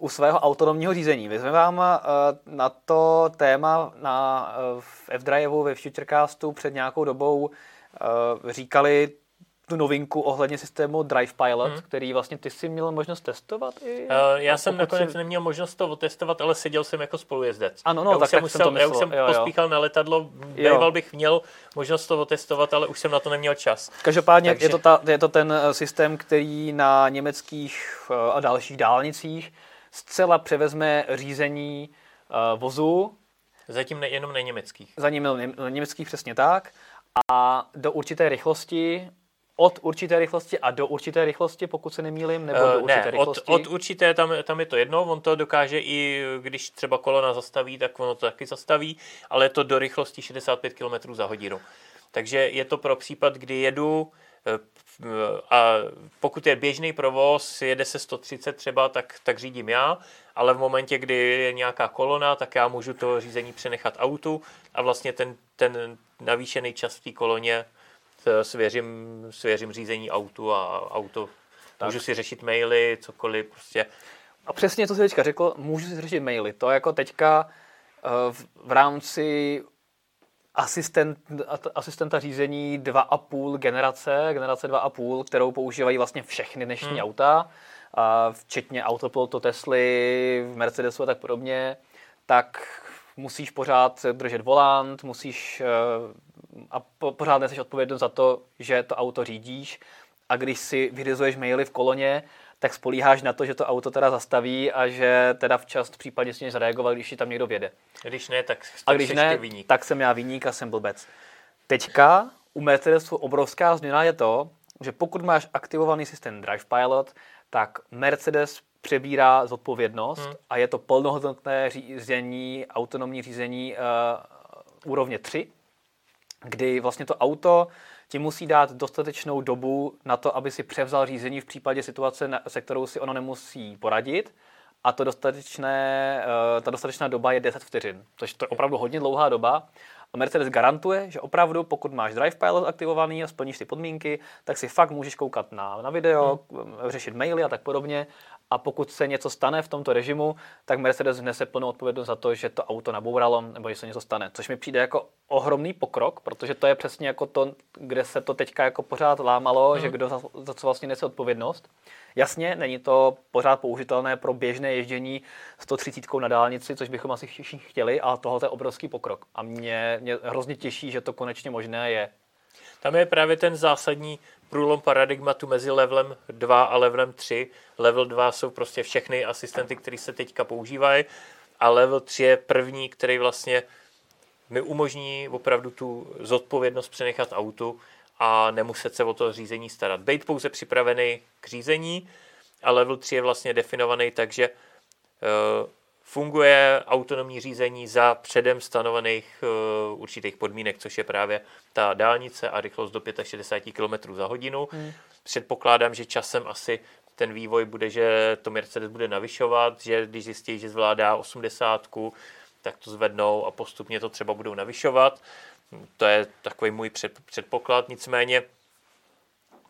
u svého autonomního řízení. My jsme vám eh, na to téma na, eh, v F-Driveu ve Futurecastu před nějakou dobou eh, říkali tu novinku ohledně systému Drive Pilot, hmm. který vlastně ty jsi měl možnost testovat? I, uh, já jsem nakonec si... neměl možnost to otestovat, ale seděl jsem jako spolujezdec. Ano, no, já tak, jsem tak musel, jsem to myslel. Já už jsem jo, pospíchal jo. na letadlo, býval bych měl možnost to otestovat, ale už jsem na to neměl čas. Každopádně Takže... je, to ta, je to ten systém, který na německých a dalších dálnicích zcela převezme řízení uh, vozu. Zatím ne, jenom neněmeckých. Zatím německých přesně tak. A do určité rychlosti od určité rychlosti a do určité rychlosti, pokud se nemýlim, nebo do určité ne, rychlosti? Od, od určité, tam, tam je to jedno, on to dokáže i, když třeba kolona zastaví, tak ono to taky zastaví, ale je to do rychlosti 65 km za hodinu. Takže je to pro případ, kdy jedu eh, a pokud je běžný provoz, jede se 130 třeba, tak, tak řídím já, ale v momentě, kdy je nějaká kolona, tak já můžu to řízení přenechat autu a vlastně ten, ten navýšený čas v té koloně eh, svěřím, svěřím řízení autu a auto tak. můžu si řešit maily, cokoliv prostě. A přesně to si teďka řekl, můžu si řešit maily. To jako teďka eh, v, v rámci asistent, asistenta řízení 2,5 generace, generace 2,5, kterou používají vlastně všechny dnešní hmm. auta, a včetně autopilotu Tesly, Mercedesu a tak podobně, tak musíš pořád držet volant, musíš eh, a pořád neseš odpovědnost za to, že to auto řídíš a když si vyřizuješ maily v koloně, tak spolíháš na to, že to auto teda zastaví a že teda včas v případě si zareagoval, když si tam někdo vjede. Když ne, tak a když ne, vyník. tak jsem já vyník a jsem blbec. Teďka u Mercedesu obrovská změna je to, že pokud máš aktivovaný systém Drive Pilot, tak Mercedes přebírá zodpovědnost hmm. a je to plnohodnotné řízení, autonomní řízení uh, úrovně 3, kdy vlastně to auto ti musí dát dostatečnou dobu na to, aby si převzal řízení v případě situace, se kterou si ono nemusí poradit. A to dostatečné, eh, ta dostatečná doba je 10 vteřin, což to je opravdu hodně dlouhá doba. A Mercedes garantuje, že opravdu, pokud máš Drive Pilot aktivovaný a splníš ty podmínky, tak si fakt můžeš koukat na, na video, hmm. řešit maily a tak podobně a pokud se něco stane v tomto režimu, tak Mercedes nese plnou odpovědnost za to, že to auto nabouralo nebo že se něco stane. Což mi přijde jako ohromný pokrok, protože to je přesně jako to, kde se to teďka jako pořád lámalo, hmm. že kdo za, za co vlastně nese odpovědnost. Jasně, není to pořád použitelné pro běžné ježdění 130 na dálnici, což bychom asi všichni chtěli, ale tohle je obrovský pokrok. A mě, mě hrozně těší, že to konečně možné je. Tam je právě ten zásadní průlom paradigmatu mezi levelem 2 a levelem 3. Level 2 jsou prostě všechny asistenty, které se teďka používají a level 3 je první, který vlastně mi umožní opravdu tu zodpovědnost přenechat autu a nemuset se o to řízení starat. Být pouze připravený k řízení a level 3 je vlastně definovaný tak, že uh, funguje autonomní řízení za předem stanovených uh, určitých podmínek, což je právě ta dálnice a rychlost do 65 km za hodinu. Hmm. Předpokládám, že časem asi ten vývoj bude, že to Mercedes bude navyšovat, že když zjistí, že zvládá 80, tak to zvednou a postupně to třeba budou navyšovat. To je takový můj předpoklad. Nicméně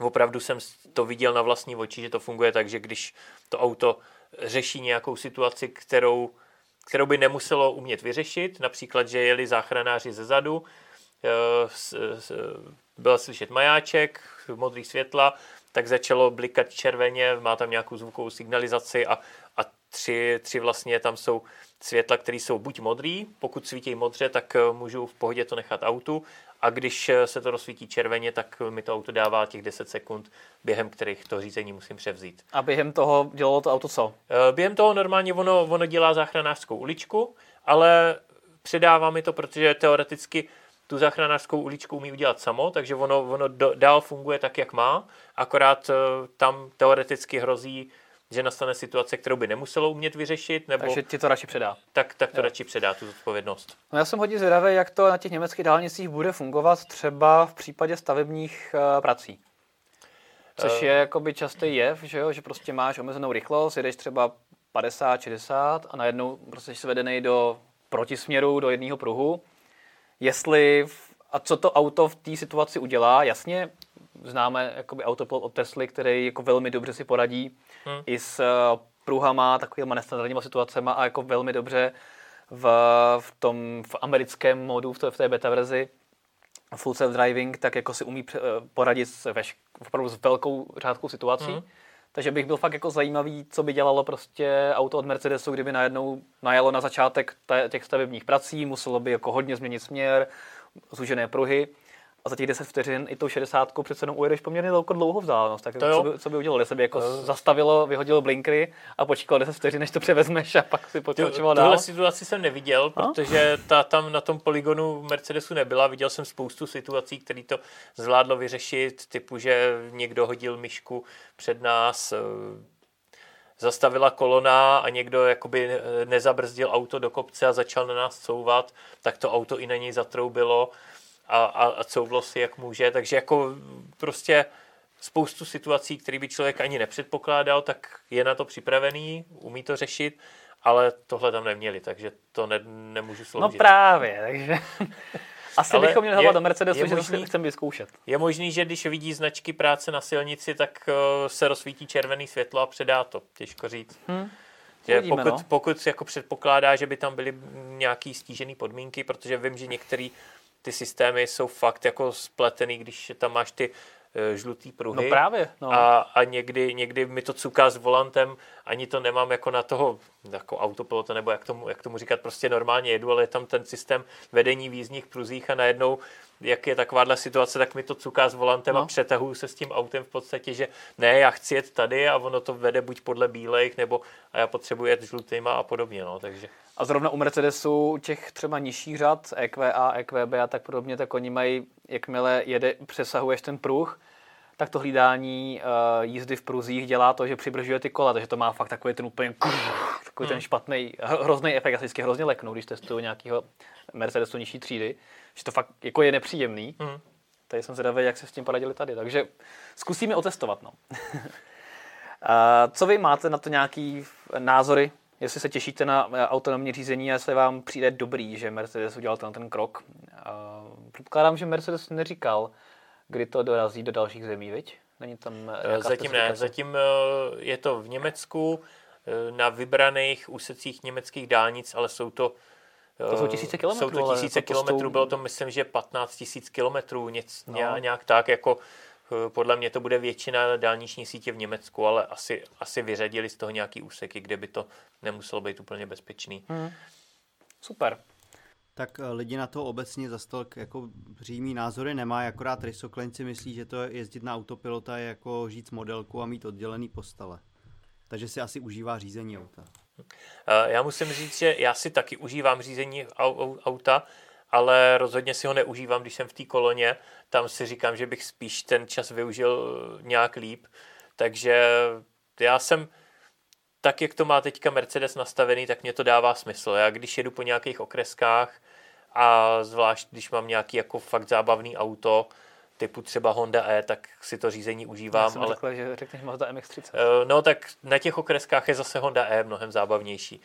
opravdu jsem to viděl na vlastní oči, že to funguje tak, že když to auto řeší nějakou situaci, kterou, kterou by nemuselo umět vyřešit, například, že jeli záchranáři ze zadu, eh, byl slyšet majáček, modrý světla, tak začalo blikat červeně, má tam nějakou zvukovou signalizaci a, a tři, tři vlastně tam jsou světla, které jsou buď modrý, pokud svítí modře, tak eh, můžu v pohodě to nechat autu a když eh, se to rozsvítí červeně, tak mi to auto dává těch 10 sekund, během kterých to řízení musím převzít. A během toho dělalo to auto co? Eh, během toho normálně ono, ono dělá záchranářskou uličku, ale předává mi to, protože teoreticky tu záchranářskou uličku umí udělat samo, takže ono, ono do, dál funguje tak, jak má, akorát tam teoreticky hrozí že nastane situace, kterou by nemuselo umět vyřešit, nebo... Takže ti to radši předá. Tak, tak to jo. radši předá, tu zodpovědnost. No já jsem hodně zvědavý, jak to na těch německých dálnicích bude fungovat třeba v případě stavebních uh, prací. Což uh... je jakoby častý jev, že, jo? že prostě máš omezenou rychlost, jedeš třeba 50, 60 a najednou prostě jsi vedený do protisměru, do jedného pruhu. Jestli a co to auto v té situaci udělá, jasně, známe jakoby autopilot od Tesly, který jako velmi dobře si poradí hmm. i s uh, pruhama, takovými nestandardníma situacemi a jako velmi dobře v, v tom v americkém modu, v, té, v té beta verzi full self driving, tak jako si umí eh, poradit s, veš, opravdu s velkou řádkou situací. Hmm. Takže bych byl fakt jako zajímavý, co by dělalo prostě auto od Mercedesu, kdyby najednou najelo na začátek těch stavebních prací, muselo by jako hodně změnit směr, zúžené pruhy a za těch 10 vteřin i tou 60 přece jenom ujedeš poměrně dlouho, dlouho vzdálenost. Tak co by, co by udělal? Jestli by jako to... zastavilo, vyhodilo blinkry a počkal 10 vteřin, než to převezmeš a pak si pokračoval dál? Tuhle situaci jsem neviděl, no? protože ta tam na tom poligonu Mercedesu nebyla. Viděl jsem spoustu situací, které to zvládlo vyřešit, typu, že někdo hodil myšku před nás, eh, zastavila kolona a někdo jakoby nezabrzdil auto do kopce a začal na nás couvat, tak to auto i na něj zatroubilo a, a, a couvlo si, jak může. Takže jako prostě spoustu situací, které by člověk ani nepředpokládal, tak je na to připravený, umí to řešit, ale tohle tam neměli, takže to ne, nemůžu sloužit. No právě, takže asi Ale bychom měli hledat do Mercedesu, je že možný- to chceme vyzkoušet. Je možný, že když vidí značky práce na silnici, tak eh, se rozsvítí červený světlo a předá to. Těžko říct. Hm. Že Uvidíme, pokud, no. pokud jako předpokládá, že by tam byly nějaký stížený podmínky, protože vím, že některé ty systémy jsou fakt jako spletený, když tam máš ty eh, žlutý No pruhy. právě, no. A, a někdy, někdy mi to cuká s volantem, ani to nemám jako na toho jako autopilota, nebo jak tomu, jak tomu říkat, prostě normálně jedu, ale je tam ten systém vedení v jízdních pruzích a najednou, jak je takováhle situace, tak mi to cuká s volantem No. a přetahuju se s tím autem v podstatě, že ne, já chci jet tady a ono to vede buď podle bílejch, nebo a já potřebuji jet žlutýma a podobně, no, takže. A zrovna u Mercedesu těch třeba nižších řad, EQA, EQB a tak podobně, tak oni mají, jakmile jede, přesahuješ ten pruh, tak to hlídání uh, jízdy v pruzích dělá to, že přibržuje ty kola, takže to má fakt takový ten úplně takový ten špatný, hrozný efekt, já si vždycky hrozně leknu, když testuju nějakého Mercedesu nižší třídy, že to fakt jako je nepříjemný. Hmm. Tady jsem zvědavý, jak se s tím poradili tady, takže zkusíme otestovat. No. A co vy máte na to nějaký názory? Jestli se těšíte na eh, autonomní řízení a jestli vám přijde dobrý, že Mercedes udělal ten, ten krok. A Předpokládám, že Mercedes neříkal, kdy to dorazí do dalších zemí, viď? Není tam eh, Zatím ne, zatím eh, je to v Německu, eh, na vybraných úsecích německých dálnic, ale jsou to To jsou eh, tisíce kilometrů, Jsou to ale tisíce to kilometrů, postou- bylo to myslím, že 15 tisíc kilometrů, něc, No. nějak tak, jako eh, podle mě to bude většina dálniční sítě v Německu, ale asi, asi vyřadili z toho nějaký úseky, kde by to nemuselo být úplně bezpečný. Hmm. Super. Tak eh, lidi na to obecně za stolk jako přímý názory nemají, akorát Rysoklenci si myslí, že to jezdit na autopilota je jako žít z modelku a mít oddělený postele. Takže si asi užívá řízení auta. Eh, Já musím říct, že já si taky užívám řízení au- au- auta, ale rozhodně si ho neužívám, když jsem v té koloně. Tam si říkám, že bych spíš ten čas využil eh, nějak líp. Takže já jsem, tak jak to má teďka Mercedes nastavený, tak mě to dává smysl. Já když jedu po nějakých okreskách a zvlášť, když mám nějaký jako fakt zábavný auto, typu třeba Honda E, tak si to řízení Já užívám, jsem ale řekl, že řekneš Mazda MX-30. eh, no tak na těch okreskách je zase Honda E mnohem zábavnější.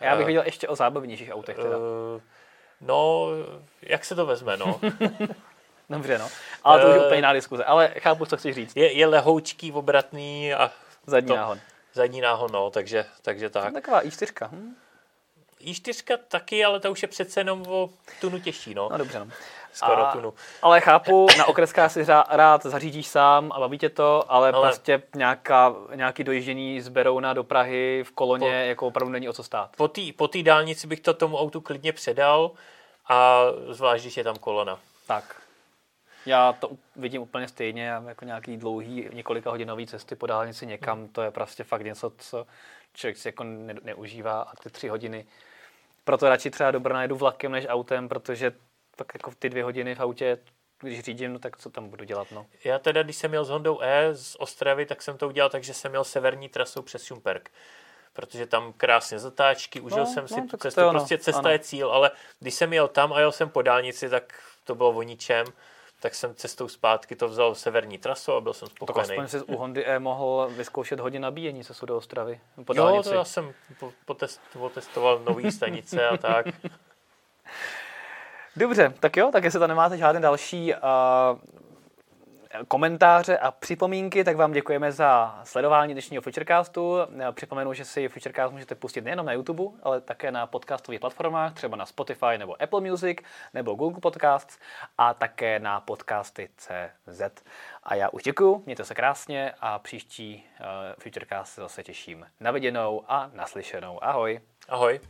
Já bych eh, viděl ještě o zábavnějších autech teda. Eh, No, jak se to vezme, no. Dobře, no. Ale to už je eh, úplně jiná diskuze. Ale chápu, co chceš říct. Je, je lehoučký, obratný a Zadní to- náhon. zadní náhon, no, takže, takže tak. Taková i4. Hm? I4 taky, ale ta už je přece jenom o tunu těžší, no. No dobře, no. Skoro A- tunu. Ale chápu, na okreskách si řá- rád zařídíš sám a baví tě to, ale, Ale- prostě nějaká, nějaký dojíždění z Berouna do Prahy v koloně Po- jako opravdu není o co stát. Po té po dálnici bych to tomu autu klidně předal a zvlášť, když je tam kolona. Tak. Já to vidím úplně stejně, já jako nějaký dlouhý několika hodinový cesty po dálnici někam, to je prostě fakt něco, co člověk si jako ne, neužívá a ty tři hodiny. Proto radši třeba do Brna jedu vlakem než autem, protože pak jako ty dvě hodiny v autě, když řídím, no tak co tam budu dělat, no. Já teda, když jsem jel s Hondou E z Ostravy, tak jsem to udělal tak, že jsem jel severní trasou přes Šumperk. Protože tam krásně zatáčky, užil No, jsem si no, tu cestu, prostě cesta ano. je cíl, ale když jsem jel tam a jel jsem po dálnici, tak to bylo o ničem, tak jsem cestou zpátky to vzal severní trasu a byl jsem Tak spokojený. aspoň si u Hondy E mohl vyzkoušet hodně nabíjení se do Ostravy po Jo, dálnici. to já jsem po- potest, otestoval nový stanice a tak. Dobře, tak jo, tak jestli tam nemáte žádné další uh, komentáře a připomínky, tak vám děkujeme za sledování dnešního Futurecastu. Připomenu, že si Futurecast můžete pustit nejenom na YouTube, ale také na podcastových platformách, třeba na Spotify nebo Apple Music nebo Google Podcasts a také na podcasty CZ. A já už děkuju, mějte se krásně a příští uh, Futurecast se zase těším na viděnou a naslyšenou. Ahoj. Ahoj.